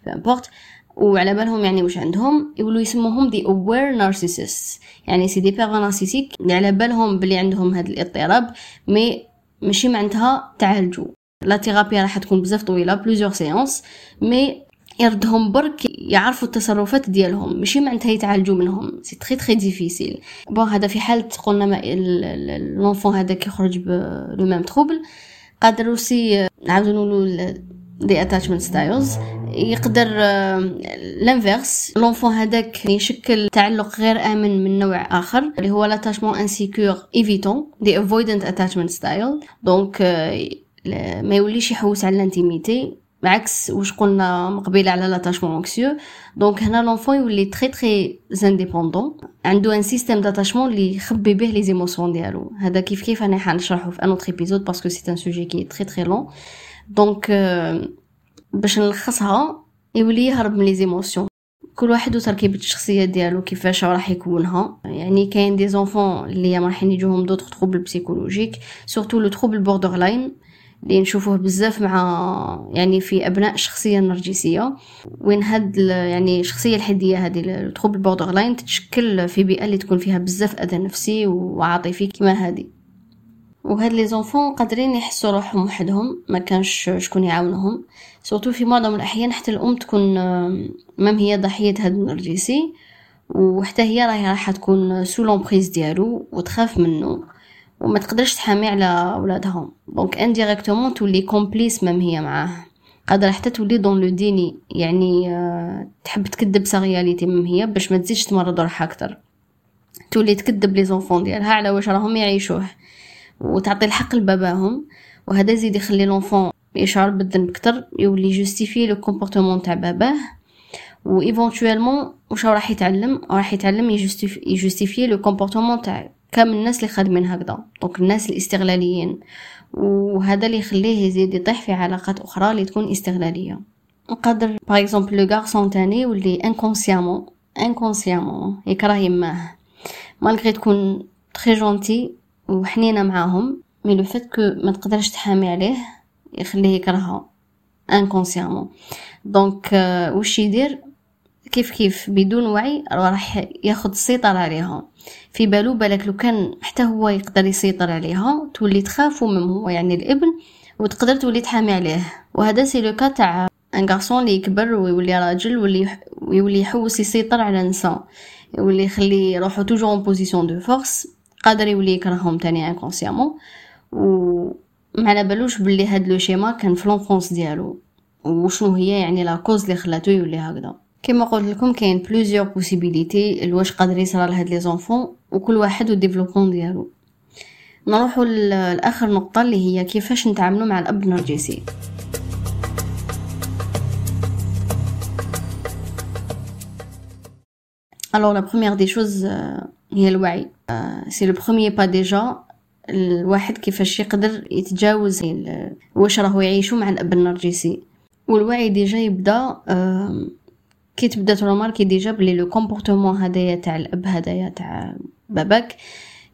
peu importe وعلى بالهم يعني واش عندهم. يقولوا يسموهم the aware narcissist يعني c'est des pervers narcissiques اللي على بالهم بلي عندهم هذا الاضطراب mais ماشي معناتها تعالجوا. la thérapie راح تكون بزاف طويلة plusieurs séances mais يردهم برك يعرفوا التصرفات ديالهم ماشي معناتها يتعالجوا منهم c'est très très difficile bon هذا في حالة قلنا ما l'enfant هذاك يخرج ب le même trouble قادر aussi نعاودو نقولوا the attachment styles يقدر l'inverse l'enfant هذاك يشكل تعلق غير آمن من نوع آخر اللي هو l'attachement insécure évitant the avoidant attachment style donc ما يوليش يحوس على l'intimité. بعكس واش قلنا مقبله على l'attachement anxieux donc هنا l'enfant يولي très très indépendant عنده un système d'attachement اللي يخبي به les émotions ديالو. هذا كيف كيف أنا حنشرحه في un autre épisode parce que c'est un sujet qui est très très long donc باش نلخصها يولي يهرب من les émotions كل واحد وتركيبة الشخصية ديالو كيفاش راح يكونها. يعني كاين des enfants اللي رايحين يجوهم d'autres troubles psychologiques surtout le trouble borderline اللي نشوفوه بزاف مع يعني في أبناء الشخصيه النرجسيه وين هاد يعني الشخصيه الحدية هذه ال trouble borderline تتشكل في بيئة اللي تكون فيها بزاف أذى نفسي وعاطفي كما هذه وهاد les enfants قادرين يحسوا روحهم وحدهم ما كانش شكون يعاونهم. surtout في معظم الأحيان حتى الأم تكون même هي ضحية هاد النرجسي وحتى هي راهي راح تكون sous l'emprise ديالو وتخاف منه. وما تقدرش تحامي على ولادها donc indirectement تولي complice même هي معاه. قادرة حتى تولي dans le déni يعني آه، تحب تكذب sa réalité même هي باش ما تزيدش تمرض روحها أكثر. تولي تكذب les enfants ديالها على واش راهم يعيشوه. وتعطي الحق لباباهم. وهذا يزيد يخلي l'enfant يشعر بالذنب أكثر يولي justifier le comportement تاع باباه. و éventuellement واش راح يتعلم؟ راح يتعلم ي justifier le comportement تاع كامل الناس اللي خادمين هكذا donc الناس الاستغلاليين. وهذا اللي يخليه يزيد يطيح في علاقات أخرى اللي تكون استغلالية. نقدر par exemple le garçon تاني واللي inconsciemment inconsciemment يكره يماه. malgré تكون très gentille وحنينة معاهم mais le fait que ما تقدرش تحامي عليه يخليه يكرهها inconsciemment donc واش يدير؟ كيف كيف بدون وعي راح ياخذ السيطرة عليها في بالو بالك لو كان حتى هو يقدر يسيطر عليها تولي تخاف من هو يعني الابن وتقدر تولي تحامي عليه. وهذا سي لو تاع ان غارسون اللي يكبر ويولي راجل ويولي يحوس يسيطر على نساء. يولي يخلي روحو توجور اون بوزيسيون دو فورس قادر يولي يكرههم تاني انكونسيامون و ما على بالوش بلي هاد لو شيما كان في لونفونس ديالو. وشنو هي يعني لا كوز اللي خلاتو يولي هكذا. كما قلت لكم كاين plusieurs possibilités لواش قادر يصرى لهاد les enfants وكل واحد وال développement ديالو. نروحوا لآخر نقطة اللي هي كيفاش نتعاملوا مع الأب النرجسي. alors la première des choses هي الوعي. c'est le premier pas déjà الواحد كيفاش يقدر يتجاوز واش راهو يعيشو مع الأب النرجسي. والوعي déjà يبدأ كي تبدا ت remarquer déjà بلي le comportement هدايا تاع الأب هدايا تاع باباك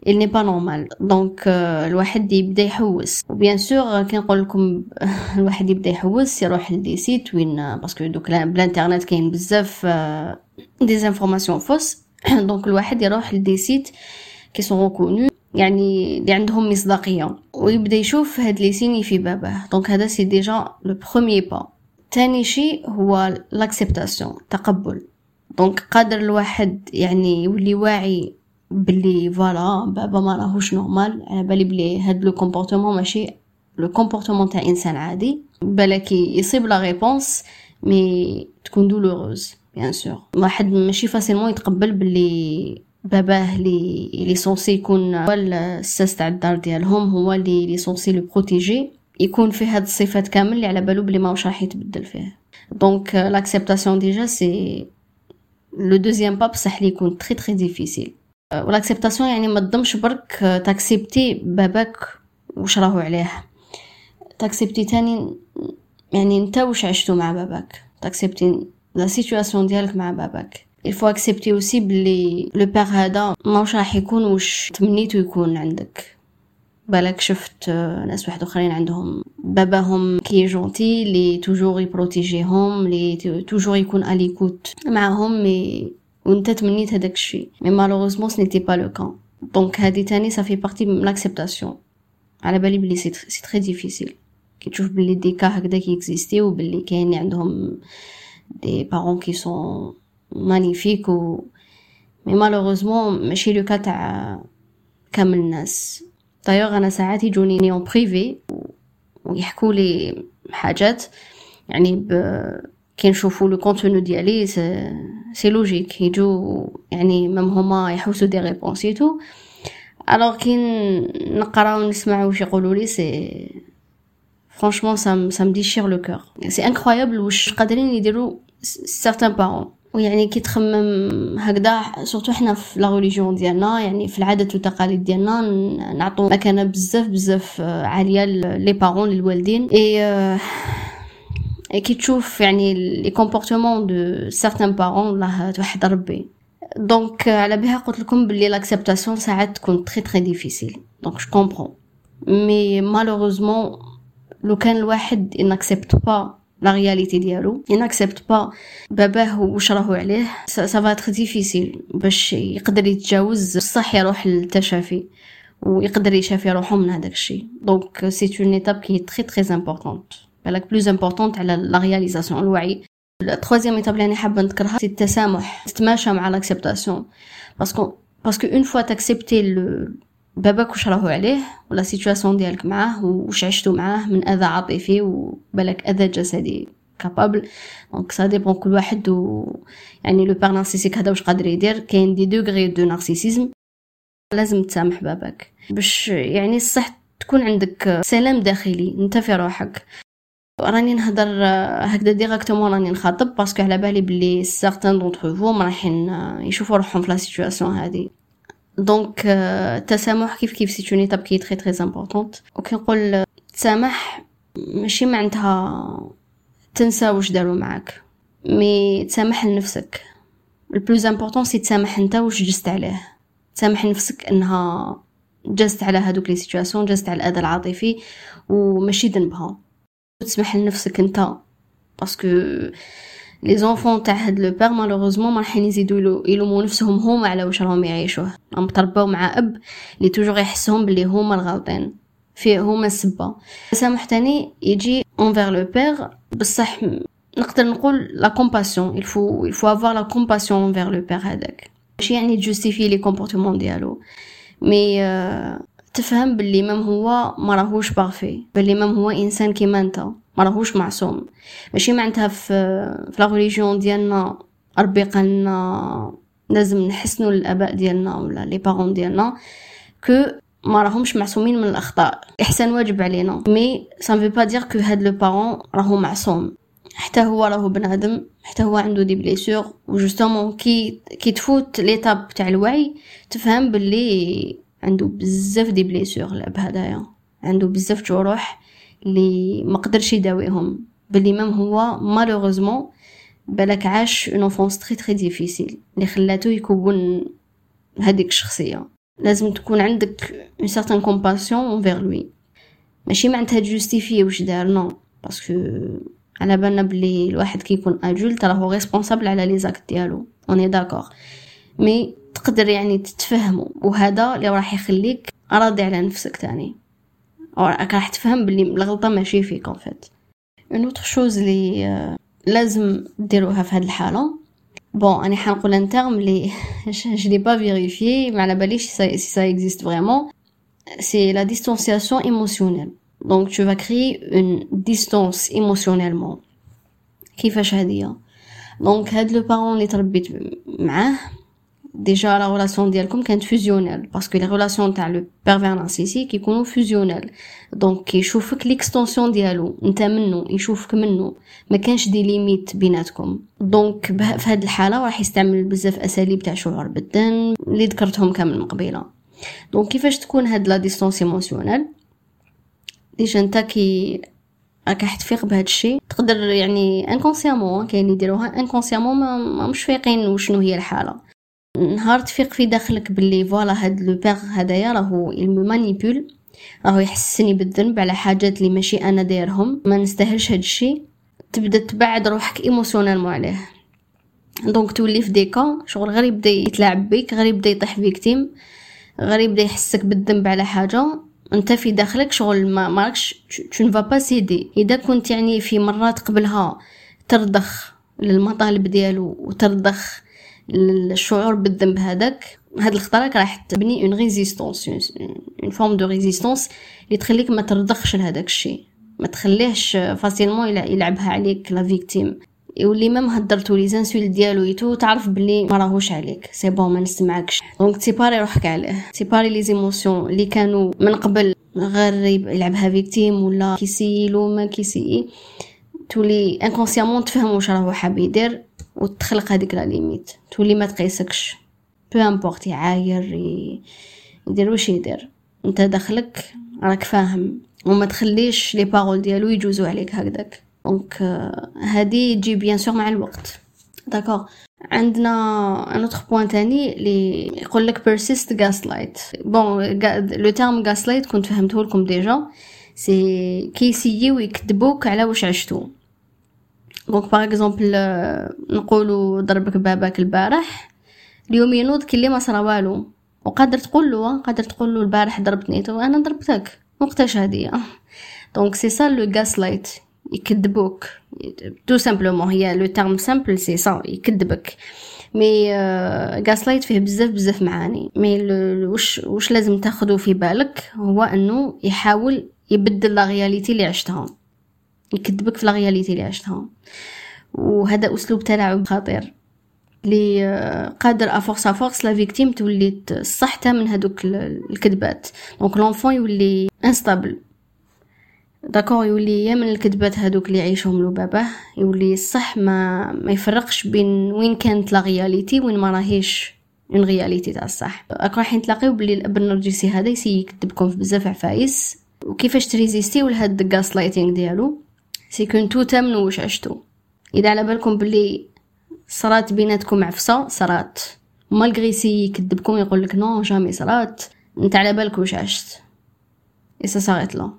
il n'est pas normal. donc euh, الواحد يبدأ يحوس. و bien sûr كي نقول لكم الواحد يبدأ يحوس يروح ل des sites وين parce que دوك بالانترنت كاين بزاف des informations fausses donc الواحد يروح ل des sites qui sont reconnus يعني اللي عندهم مصداقية. ويبدأ يشوف هاد les signes في باباه. donc هذا c'est déjà le premier pas تاني شيء هو l'acceptation تقبل. donc قادر الواحد يعني يولي واعي بلي voilà بابا ما راهوش normal على بالي بلي هاد le comportement ماشي le comportement تاع إنسان عادي. بالك يصيب la réponse mais تكون douloureuse bien sûr واحد ماشي facilement يتقبل بلي باباه لي ليه censé يكون هو الساس تاع الدار ديالهم هو لي ليه censé le protéger يكون فيه هاد الصفات كامل اللي على بالو بلي ماهوش راح يتبدل فيه donc l'acceptation déjà c'est le deuxième pas بصح لي يكون très très difficile و l'acceptation يعني ما تضمش برك ت accepter باباك واش راهو عليه ت accepter تاني يعني انت واش عشتو مع باباك ت accepter la situation ديالك مع باباك il faut accepter aussi بلي le père هذا ماهوش راح يكون واش تمنيتو يكون عندك بالك شفت ناس واحد آخرين عندهم باباهم qui est gentil لي toujours ي protéger هم لي toujours يكون à l'écoute معاهم mais وانت تمنيت هذاك الشيء. mais malheureusement ce n'était pas le cas donc هادي تاني ça fait partie من l'acceptation على بالي بلي c'est très difficile كي تشوف بلي des cas هكذا qui existaient وبلي كاين عندهم des parents qui sont magnifiques و mais malheureusement ماشي le cas تاع كامل الناس. دايوغ أنا ساعات يجوني en privé ويحكوا لي حاجات يعني ب... كي نشوفوا le contenu ديالي c'est logique يجو يعني même هما يحوسوا des réponses tout alors كي نقرا ونسمع واش يقولوا لي c'est franchement ça ça me déchire le cœur c'est incroyable واش قادرين يديروا certains parents ويعني كي تخمم هكذا surtout حنا في la religion ديالنا يعني في العادات والتقاليد ديالنا نعطو مكانة بزاف بزاف عالية les parents للوالدين. اي كي تشوف يعني les comportements de certains parents الله توحد ربي. دونك على بها قلت لكم بلي l'acceptation ساعات تكون très très difficile donc je comprends mais malheureusement لو كان الواحد n'accepte pas la réalité ديالو ي n'accepte pas باباه واش راهو عليه ça va être difficile باش يقدر يتجاوز بصح يروح للتشافي ويقدر يشافي روحو من هذاك الشيء دونك c'est une étape qui est très très importante بالك plus importante على la réalisation الوعي ال troisième étape اللي أنا حابه نذكرها c'est التسامح تتماشى مع l'acceptation parce que parce que une fois ت accepter باباك واش راهو عليه و la situation ديالك معاه واش عشتو معاه من أذى عاطفي وبالك أذى جسدي capable donc ça dépend كل واحد و يعني le père narcissique هذا واش قادر يدير؟ كاين des degrés de narcissisme لازم تسامح باباك. باش يعني الصح تكون عندك سلام داخلي انت في روحك. راني نهضر هكذا directement راني نخاطب parce que على بالي بلي certains d'entre vous رايحين يشوفوا روحهم في la situation هذه. donc التسامح كيف كيف c'est une étape qui est très très importante وكي نقول تسامح ماشي معناتها تنسى واش داروا معاك. mais تسامح لنفسك. ال plus important c'est تسامح انت واش جست عليه. تسامح نفسك انها جست على هادوك les situations جست على الأذى العاطفي وماشي ذنبها. تسمح لنفسك انت parce que les enfants تاع هاد le père malheureusement ما راحين يزيدو يلومو نفسهم هما على واش راهم يعيشوه راهم ترباو مع اب اللي toujours يحسهم بلي هما الغالطين فيه هما السبه التسامح تاني يجي envers le père بصح نقدر نقول la compassion il faut il faut avoir la compassion envers le père هذاك ماشي يعني justifier les comportements ديالو mais تفهم باللي même هو ما راهوش parfait باللي même هو انسان كيما انت ما راهوش معصوم. ماشي معناتها في في la religion ديالنا ربي قالنا لازم نحسنوا الآباء ديالنا ولا les parents ديالنا que ما راهمش معصومين من الأخطاء. إحسان واجب علينا. mais ça veut pas dire que هاد le parent راهو معصوم. حتى هو راهو بنادم حتى هو عنده des blessures و justement كي كي تفوت l'étape تاع الوعي تفهم باللي عنده بزاف des blessures الآب هدايا. عنده بزاف جروح. اللي ما قدرش يداويهم باللي même هو malheureusement بالك عاش une enfance très très difficile اللي خلاتو يكون هذيك الشخصية. لازم تكون عندك une certaine compassion envers lui ماشي معناتها justifier واش دار non parce que على بالنا بلي الواحد كيكون adulte راهو responsable على les actes ديالو. on est d'accord mais تقدر يعني تتفهموا وهذا اللي راح يخليك راضي على نفسك تاني. راك راح تفهم بلي الغلطة ماشي فيك en fait une autre chose اللي لازم ديروها في هاد الحالة. bon أنا حنقول un terme لي je l'ai pas ما على باليش si ça existe vraiment c'est la distanciation émotionnelle. Tu vas créer une distance émotionnellement. كيفاش هادية donc هاد le parent اللي تربيت معاه déjà la relation ديالكم كانت fusionnelle parce que les relations تاع le pervers narcissique يكونوا fusionnelles donc كيشوفك l'extension ديالو انت منه يشوفك منه ما كانش des limites بيناتكم donc في هاد الحاله راح يستعمل بزاف اساليب تاع شعور بالذنب اللي ذكرتهم كامل من قبيله donc كيفاش تكون هاد la distance émotionnelle déjà انت كي راك راح تفيق بهذا الشيء تقدر يعني inconsciemment كاين اللي يديروها inconsciemment ما مش فايقين وشنو هي الحاله نهار تفيق في داخلك باللي voilà هاد le père هدايا راهو manipule راهو يحسسني بالذنب على حاجات اللي ماشي أنا دايرهم. ما نستاهلش هاد الشيء تبدا تبعد روحك émotionnellement عليه. donc تولي في ديكا شغل غير يبدا يتلاعب بيك غير يبدا يطيح victime غير يبدا يحسك بالذنب على حاجة. أنت في داخلك شغل ما ماكش tu ne vas pas céder إذا كنت يعني في مرات قبلها ترضخ للمطالب ديالو وترضخ الشعور بالذنب هذاك هاد الخطرة راح تبني une résistance une forme de résistance اللي تخليك ما ترضخش لهداك الشيء ما تخليهش facilement يلعبها عليك la victime يولي même هدرتو les insultes ديالو et tout تعرف بلي ما راهوش عليك c'est bon ما نسمعكش. donc تسيباري روحك عليه تسيباري les émotions اللي كانوا من قبل غير يلعبها victime ولا كيسي ما كيسي تولي inconsciemment تفهم واش راهو حاب يدير. وتخلق هذيك la limite. تولي ما تقيسكش. peu importe يعاير يدير واش يدير. أنت داخلك راك فاهم. وما تخليش les paroles ديالو يجوزو عليك هكذاك. donc هادي تجي bien sûr مع الوقت. d'accord عندنا un autre point تاني اللي يقول لك persiste gaslight bon le terme gaslight كنت فهمته لكم déjà c'est كيسيو يكذبوك على واش عشتو. donc par exemple نقولوا ضربك باباك البارح اليوم ينوض كلي ما صرا والو. وقادر تقول له قادر تقول له البارح ضربتني tu أنا ضربتك. وقتاش هادي؟ donc c'est ça le gaslight يكذبوك. tout simplement هي le terme simple c'est ça يكذبك. mais gaslight فيه بزاف بزاف معاني. mais واش واش لازم تاخذو في بالك؟ هو إنه يحاول يبدل la réalité اللي عشتها يكذبك في la réalité اللي عشتها. وهذا أسلوب تلاعب خطير. لي آه، قادر à force à force la victime تولي صحته من هذوك الكذبات. donc l'enfant يولي instable d'accord يولي يا من الكذبات هذوك اللي يعيشهم له باباه. يولي صح ما ما يفرقش بين وين كانت la réalité وين ما راهيش une réalité تاع الصح. راك رايحين تلاقيو بلي الأب النرجسي هذا يسيي يكذبكم في بزاف عفايس. وكيفاش تريزيستيو لهاد الغاس لايتينغ ديالو؟ سي كنتو تامنوا واش عشتو. إذا على بالكم بلي صرات بيناتكم عفسة صرات. مالغري سي يكذبكم يقول لك نو جامي صرات. أنت على بالك واش عشت. اي سا صارت لا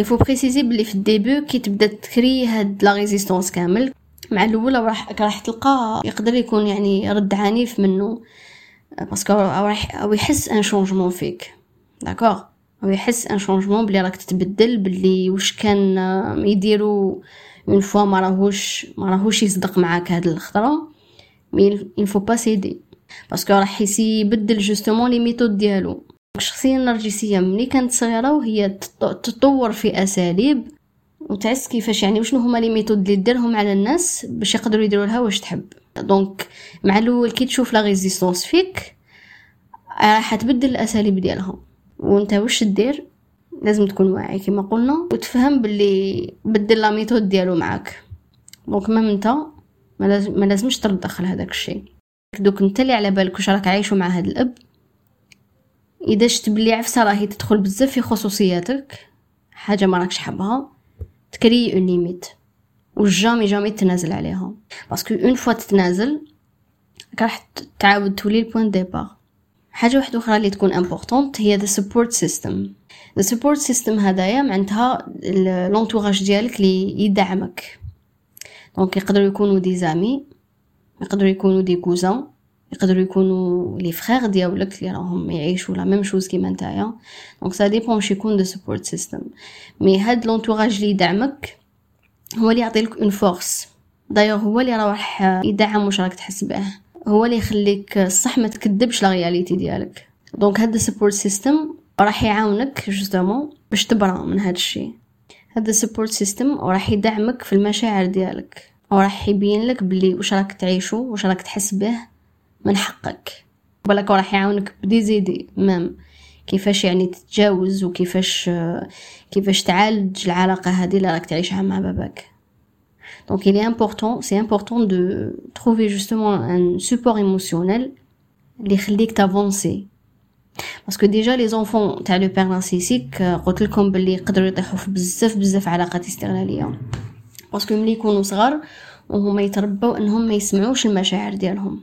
يفو بريسيزي بلي في الديبو كي تبدا تكري هاد لا ريزيستونس كامل مع الأول راح راح تلقى يقدر يكون يعني رد عنيف منه. باسكو راح أو يحس ان شونجمون فيك. d'accord أو يحس un changement بلي راك تتبدل بلي واش كان يديرو une fois ما راهوش ما راهوش يصدق معاك هاد الخطرة. mais il faut pas céder parce que راح يبدل justement les méthodes ديالو. الشخصيه النرجسية ملي كانت صغيرة وهي تطور في أساليب وتعس كيفاش يعني وشنو هما les méthodes اللي ديرهم على الناس باش يقدروا يديروا لها واش تحب. donc مع الأول كي تشوف la résistance فيك راح تبدل الأساليب ديالها. وانت واش دير لازم تكون واعي كما قلنا وتفهم باللي بدل la méthode ديالو معاك. donc même انت ما لازم ما لازمش تدخل هذاك الشيء. دوك انت اللي على بالك واش راك عايشو مع هذا الأب. إذا شفت بلي عفسة راهي تدخل بزاف في خصوصياتك حاجة ما راكش حابها تكري une limite. و jamais jamais تنازل عليها. parce que une fois تتنازل راح تعاود تولي ال point départ. حاجة واحدة أخرى اللي تكون importante هي the support system the support system هدايا معناتها l'entourage ديالك اللي يدعمك. donc يقدروا يكونوا des amis يقدروا يكونوا des cousins يقدروا يكونوا les frères ديالك اللي راهم يعيشوا la même chose كيما نتايا. donc ça dépend يكون the support system mais هاد l'entourage اللي يدعمك هو اللي يعطيلك une force d'ailleurs هو اللي راح يدعم واش راك تحس به. هو اللي يخليك صح ما تكذبش la réalité ديالك. donc هاد ال support système راح يعاونك justement باش تبرا من هاد الشيء. هذا support système وراح يدعمك في المشاعر ديالك. وراح يبين لك بلي واش راك تعيشو واش راك تحس به من حقك. بالك راح يعاونك ب des idées même كيفاش يعني تتجاوز وكيفاش كيفاش تعالج العلاقة هذه اللي راك تعيشها مع باباك. donc il est important c'est important de trouver justement un support émotionnel اللي يخليك t'avancer parce que déjà les enfants تاع le père narcissique قلت لكم باللي يقدروا يطيحوا في بزاف بزاف علاقات استغلالية. parce que ملي يكونوا صغار وهما يتربوا إنهم ما يسمعوش المشاعر ديالهم.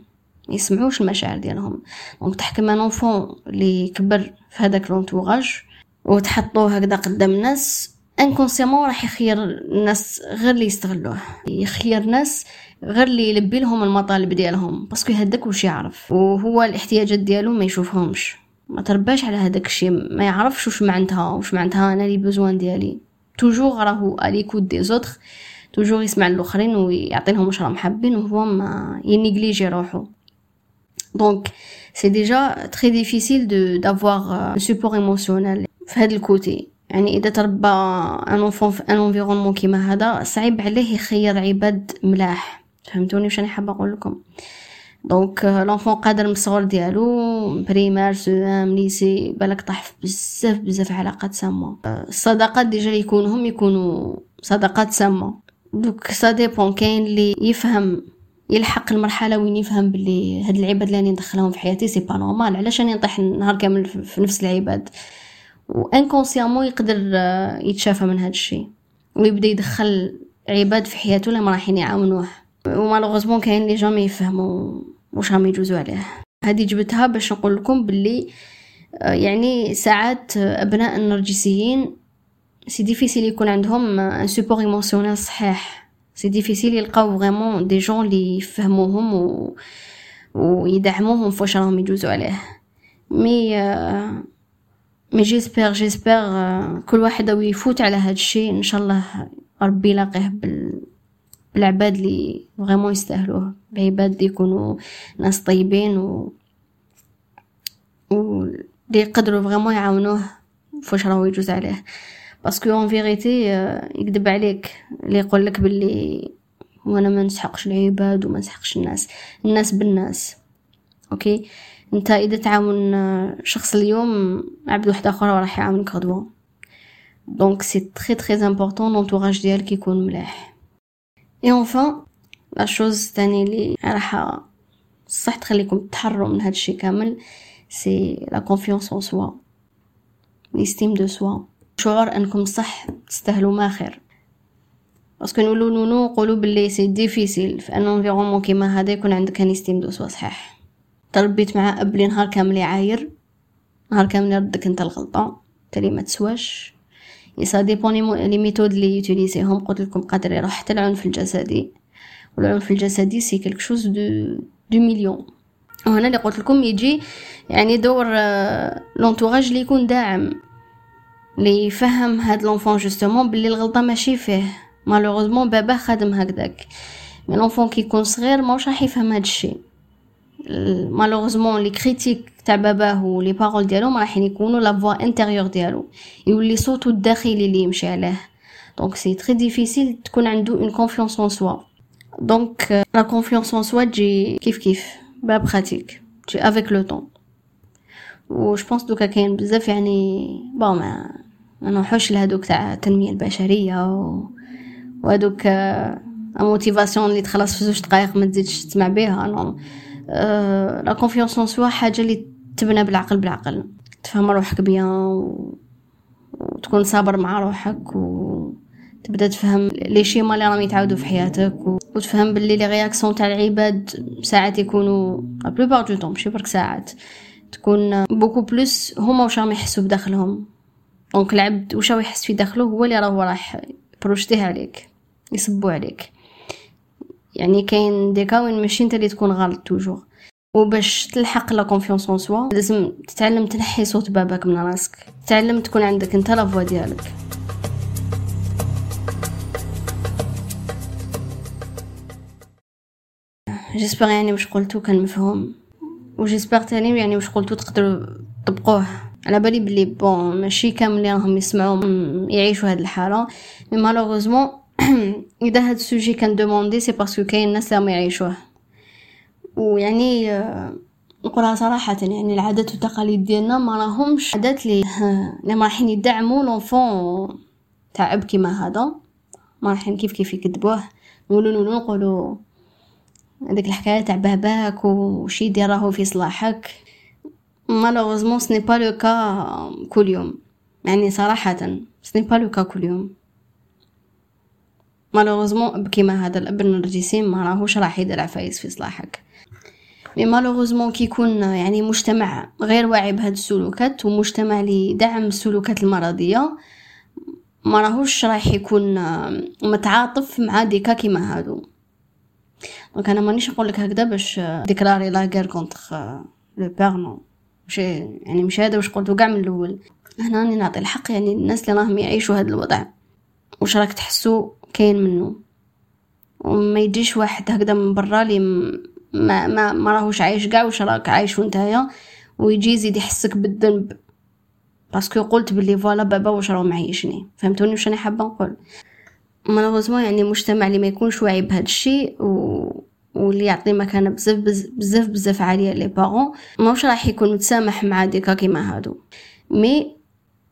ما يسمعوش المشاعر ديالهم. donc تحكم un enfant اللي كبر في هذاك l'entourage وتحطوه هكذا قدام الناس inconsciemment راح يخير الناس غير اللي يستغلوه. يخير ناس غير اللي يلبي لهم المطالب ديالهم. parce que هذاك واش يعرف؟ وهو الاحتياجات ديالو ما يشوفهمش. ما ترباش على هذاك الشيء. ما يعرفش واش معناتها واش معناتها أنا les besoins ديالي. toujours راهو à l'écoute des autres toujours يسمع الاخرين ويعطي لهم واش راهم حابين وهو ما ي négliger روحو. donc c'est déjà très difficile de d'avoir support émotionnel في هذا ال côté. يعني إذا تربى un enfant في un environnement كيما هذا صعيب عليه يخير عباد ملاح. فهمتوني؟ واش أنا حابة نقول لكم. donc l'enfant قادر من الصغر ديالو primaire سوام lycée بالك طاح في بزاف بزاف علاقات سامة. الصداقات déjà يكونوا يكونوا صداقات سامة. donc ça dépend كاين اللي يفهم يلحق المرحلة وين يفهم باللي هاد العباد اللي راني ندخلهم في حياتي c'est pas normal علاش راني نطيح نهار كامل في نفس العباد؟ و inconsciemment يقدر يتشافى من هاد الشيء ويبدأ يدخل عباد في حياته اللي ما رايحين يعاونوه. و malheureusement كاين لي jamais يفهموا واش راهم يجوزوا عليه. هذه جبتها باش نقول لكم باللي آه، يعني ساعات أبناء النرجسيين c'est difficile يكون عندهم un support émotionnel صحيح. c'est difficile يلقاو vraiment des gens اللي يفهموهم و... ويدعموهم فواش راهم يجوزوا عليه. mais j'espère j'espère كل واحد أو يفوت على هاد الشيء ان شاء الله ربي يلاقيه بال بالعباد اللي vraiment يستاهلوه بعباد اللي يكونوا ناس طيبين و و اللي يقدروا vraiment يعاونوه فاش راهو يجوز عليه parce que en vérité يكذب عليك اللي يقول لك باللي وأنا ما نسحقش العباد وما نسحقش الناس الناس بالناس OK انت اذا تعاون شخص اليوم عبد واحد آخر راح يعاونك غدوة. donc c'est très très important l'entourage ديالك يكون مليح. et enfin la chose تاني لي راح صح تخليكم تحروا من هاد الشي كامل c'est la confiance en soi l'estime de soi شعور أنكم صح تستاهلوا ما خير. parce que نقولوا non non نقولوا بلي c'est difficile في un environnement كيما هذا يكون عندك une estime de soi صحيح. تربيت مع أب لي نهار كامل يعاير. نهار كامل يردك أنت الغلطة. تالي ما تسواش. ça dépend les méthodes لي ي utiliser هم. قلت لكم قادر يروح حتى العنف الجسدي. والعنف الجسدي c'est quelque chose de دو مليون وهنا اللي قلت لكم يجي يعني دور l'entourage اللي يكون داعم. اللي يفهم هاد l'enfant justement بلي الغلطة ماشي فيه. malheureusement باباه خادم هكداك mais l'enfant كي يكون صغير ماوش راح يفهم هاد الشيء. malheureusement les critiques تاع باباه و les paroles ديالهم راح يكونوا la voix intérieure ديالو يولي صوتو الداخلي اللي يمشي عليه donc c'est très difficile تكون عنده une confiance en soi donc la confiance en soi تجي كيف كيف ب la pratique تجي avec le temps و je pense donc كاين بزاف يعني bon ما نروحوش لهادوك تاع التنميه البشريه و وهادوك motivation اللي تخلص في زوج دقائق ما تزيدش تسمع بها non la confiance en soi حاجة اللي تبنى بالعقل بالعقل تفهم روحك bien. وتكون صابر مع روحك و تبدأ تفهم les schémas اللي راهم يتعاودوا في حياتك. وتفهم باللي les réactions تاع العباد ساعات يكونوا la plupart du temps ماشي برك ساعات تكون beaucoup plus هما واش راهم يحسوا بداخلهم donc العبد واش يحس في داخله هو اللي راهو راح projeter عليك يصبوا عليك يعني كاين des cas وين ماشي انت اللي تكون غلط toujours. وباش تلحق la confiance en soi لازم تتعلم تنحي صوت باباك من راسك. تتعلم تكون عندك انت la voix ديالك. j'espère يعني واش قلتو كان مفهوم. و j'espère تاني يعني واش قلتو تقدروا تطبقوه. على بالي بلي bon ماشي كامل اللي راهم يسمعوا يعيشوا هاد الحالة. mais malheureusement إذا هاد ال sujet كان demandé c'est parce que كاين ناس اللي يعيشوه. ويعني نقولها صراحة يعني العادات والتقاليد ديالنا ما راهمش عادات لي اللي ما رايحين يدعموا l'enfant تاع أب كيما هذا. ما رايحين كيف كيف يكذبوه. نقولوا نقولوا نقولوا هذيك الحكاية تاع باباك وشي يدير راهو في صلاحك. malheureusement ce n'est pas le cas كل يوم. يعني صراحة ce n'est pas le cas كل يوم. malheureusement كيما هذا الأب النرجسي ما راهوش راح يدير عفايس في صلاحك. mais malheureusement كي يكون يعني مجتمع غير واعي بهاد السلوكات ومجتمع اللي يدعم السلوكات المرضية ما راهوش رايح يكون متعاطف مع des cas كيما هادو. donc أنا مانيش نقول لك هكذا باش déclarer la guerre contre le père non. ماشي يعني مش هذا واش قلتو كاع من الأول. هنا راني نعطي الحق يعني الناس اللي راهم يعيشوا هذا الوضع. واش راك تحسوا كاين منه وما يجيش واحد هكذا من برا لي ما ما, ما راهوش عايش كاع واش راك عايش نتايا ويجي يزيد يحسك بالذنب. parce que قلت بلي voilà بابا واش راه معيشني. فهمتوني واش أنا حابة نقول؟ malheureusement يعني مجتمع اللي ما يكونش واعي بهذا الشيء و واللي يعطي مكانة بزاف بزاف بزاف عالية les parents ماهوش راح يكون متسامح مع des cas كيما هادو. mais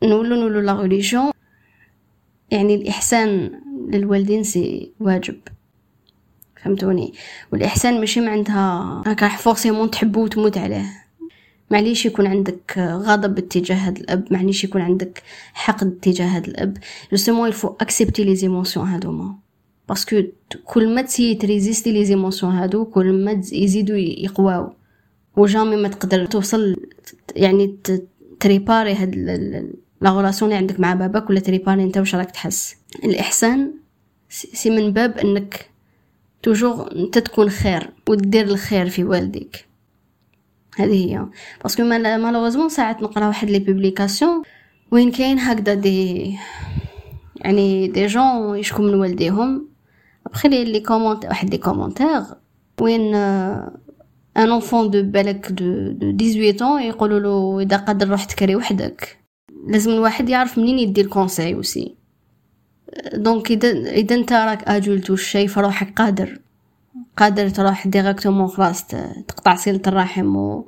نقولو نقولو لا يعني الإحسان للوالدين c'est واجب. فهمتوني؟ والإحسان ماشي معناتها هكا forcément تحبو وتموت عليه. معليش يكون عندك غضب اتجاه هاد الأب معليش يكون عندك حقد اتجاه هاد الأب. justement il faut accepter les émotions هادوما parce que كل ما تسي tu résistes les émotions هادو كل ما يزيدو يقواو. و jamais ما تقدر توصل يعني تريباري هاد لا اللي عندك مع باباك ولا تريباري انت واش راك تحس؟ الإحسان سي من باب إنك توجور أنت تكون خير ودير الخير في والديك. هذه هي. باسكو مالوغوزمون ساعات نقرأ واحد لي بوبليكاسيون وين كاين هكذا دي يعني دي جون يشكو من والديهم. ابخي لي كومونت واحد لي كومونتير وين ان enfant de بالك de de 18 ans يقولوا له إذا قادر روح تكري وحدك. لازم الواحد يعرف منين يدي ال conseil وسي donc إذا إذا أنت راك adulte والشي فروحك قادر. قادر تروح directement خلاص تقطع صلة الرحم و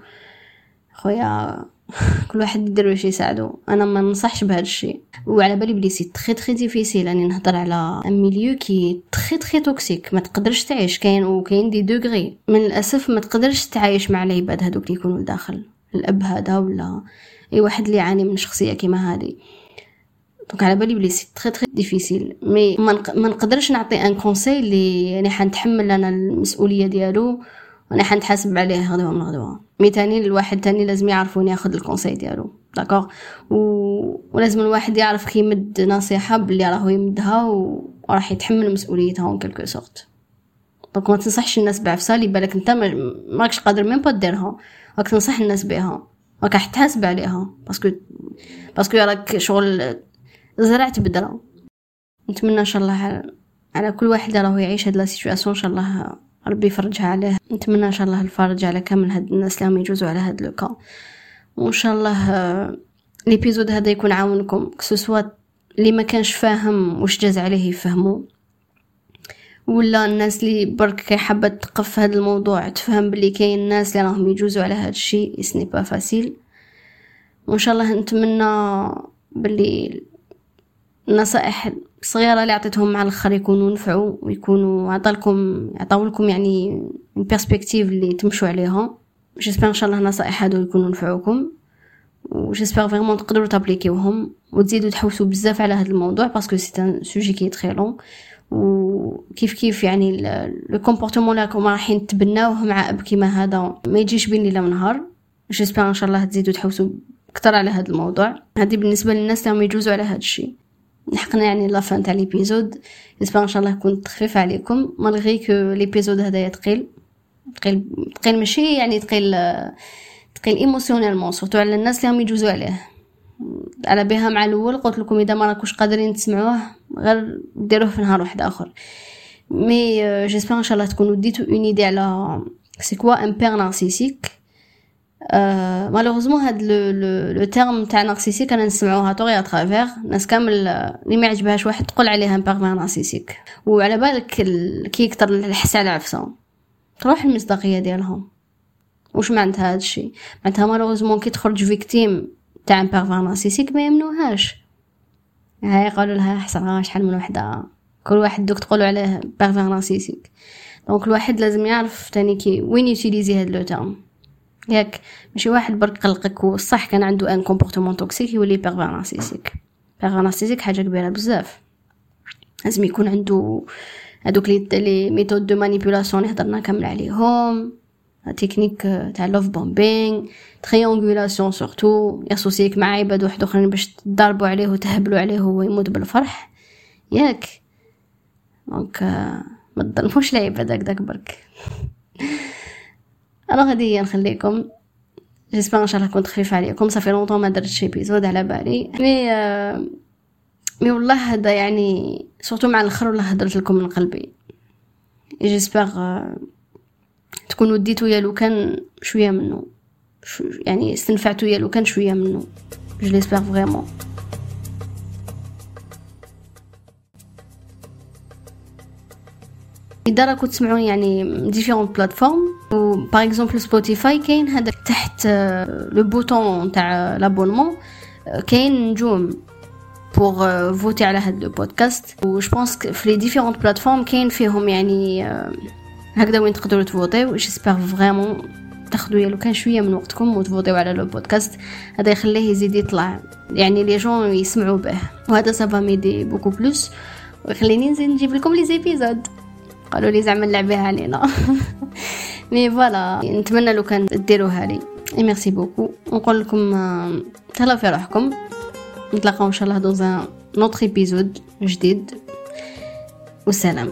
خويا كل واحد يدير واش يساعدو. أنا ما ننصحش بهذا الشيء. وعلى بالي بلي c'est très très difficile راني نهضر على un milieu qui est très très toxique ما تقدرش تعيش. كاين وكاين des degrés من الأسف ما تقدرش تعايش مع العباد هذوك اللي يكونوا لداخل. الأب هذا ولا أي واحد اللي يعاني من شخصية كيما هذه. donc على بالي بلي c'est très très difficile mais ما نقدرش نعطي un conseil اللي يعني حنتحمل أنا المسؤوليه ديالو وأنا حنتحاسب عليه غدوه من غدوه mais تاني الواحد تاني لازم يعرف وين ياخذ ال conseil ديالو d'accord و... ولازم الواحد يعرف كي يمد نصيحه باللي راهو يمدها و... وراح يتحمل مسؤوليتها en quelque sorte donc ما تنصحش الناس بعفسه اللي بالك انت ماكش قادر même pas ديرها راك تنصح الناس بها راك تحاسب عليها parce que parce que راك شغل زرعت بذرة نتمنى إن شاء الله على كل واحد راهو يعيش هاد la situation إن شاء الله ربي يفرجها عليه. نتمنى إن شاء الله الفرج على كامل هاد الناس اللي يجوزوا على هاد le cas وإن شاء الله l'épisode هذا يكون عاونكم que ce soit اللي ما كانش فاهم واش جاز عليه يفهموا ولا الناس اللي برك حابة تقف هذا الموضوع تفهم بلي كاين الناس اللي راهم يجوزوا على هذا الشيء ce n'est pas facile وإن شاء الله نتمنى بلي النصائح الصغيرة اللي عطيتهم مع الآخر يكونوا نفعوا ويكونوا عطالكم عطاو لكم يعني perspectives اللي تمشوا عليها. j'espère ان شاء الله النصائح هادو يكونوا نفعوكم. و j'espère vraiment تقدروا تappliquيوهم وتزيدوا تحوسوا بزاف على هذا الموضوع parce que c'est un sujet qui est très long وكيف كيف يعني le comportement اللي راكم رايحين تبناوه مع أب كيما هذا ما يجيش بين ليلة ونهار. j'espère ان شاء الله تزيدوا تحوسوا أكثر على هذا الموضوع. هذه بالنسبة للناس اللي يجوزوا على هذا الشيء. لحقنا يعني la fin تاع l'épisode. j'espère إن شاء الله يكون خفيف عليكم. malgré que l'épisode هذايا ثقيل ثقيل ثقيل ماشي يعني ثقيل ثقيل émotionnellement surtout على الناس اللي هم يجوزوا عليه. على بها مع الأول قلت لكم إذا ما راكوش قادرين تسمعوه غير ديروه في نهار واحد آخر. mais j'espère إن شاء الله تكونوا ديتو une idée على c'est quoi un père narcissique malheureusement هاد le terme تاع narcissique أنا نسمعوها à tort et à travers ناس كامل اللي ما يعجبهاش واحد تقول عليها un pervers narcissique وعلى بالك كي يكثر الحس على عفسه تروح المصداقية ديالهم. واش معناتها هاد الشيء؟ معناتها malheureusement كي تخرج victime تاع un pervers narcissique ما يمنوهاش. هاي قالوا لها حسن شحال من وحدة. كل واحد دوك تقولوا عليه pervers narcissique donc الواحد لازم يعرف تاني كي وين يutiliser هاد le terme ياك. ماشي واحد برك قلقك وصح كان عنده un comportement toxique يولي pervers narcissique pervers narcissique حاجة كبيرة بزاف. لازم يكون عنده هادوك les les méthodes de manipulation اللي هضرنا كامل عليهم. تكنيك تاع love bombing triangulation surtout يا سوسيك مع عباد واحد أخرين باش تضربوا عليه وتهبلوا عليه وهو يموت بالفرح. ياك. donc ما تظلموش العباد هكداك برك. alors هادي هي نخليكم j'espère ان شاء الله كنت خفيفه عليكم صافي longtemps ما درتش épisode على بالي mais مي والله هذا يعني سورتو مع الآخر والله هضرت لكم من قلبي جيسبر تكونوا ديتو يا لو كان شوية منه شو يعني استنفعتو يا لو كان شوية منه جو ليسبر فريمون إذا راكم تسمعوني يعني ديفيرون بلاتفورم و باغ اكزومبل سبوتيفاي كاين هذا تحت le bouton تاع l'abonnement كاين نجوم pour voter على هاد le podcast و je pense في les différentes plateformes كاين فيهم يعني هكذا وين تقدروا تفوتيو. j'espère vraiment تاخذوا لو كان شوية من وقتكم وتفوتيو على le podcast هذا يخليه يزيد يطلع. يعني les gens يسمعوا به. وهذا ça va m'aider beaucoup plus ويخليني نزيد نجيب لكم les épisodes قالوا لي زعما نلعبيها علينا mais voilà نتمنى لو كان ديروها لي. et merci beaucoup. نقول لكم تهلاو في روحكم. نتلاقاو إن شاء الله dans un autre épisode جديد. والسلام.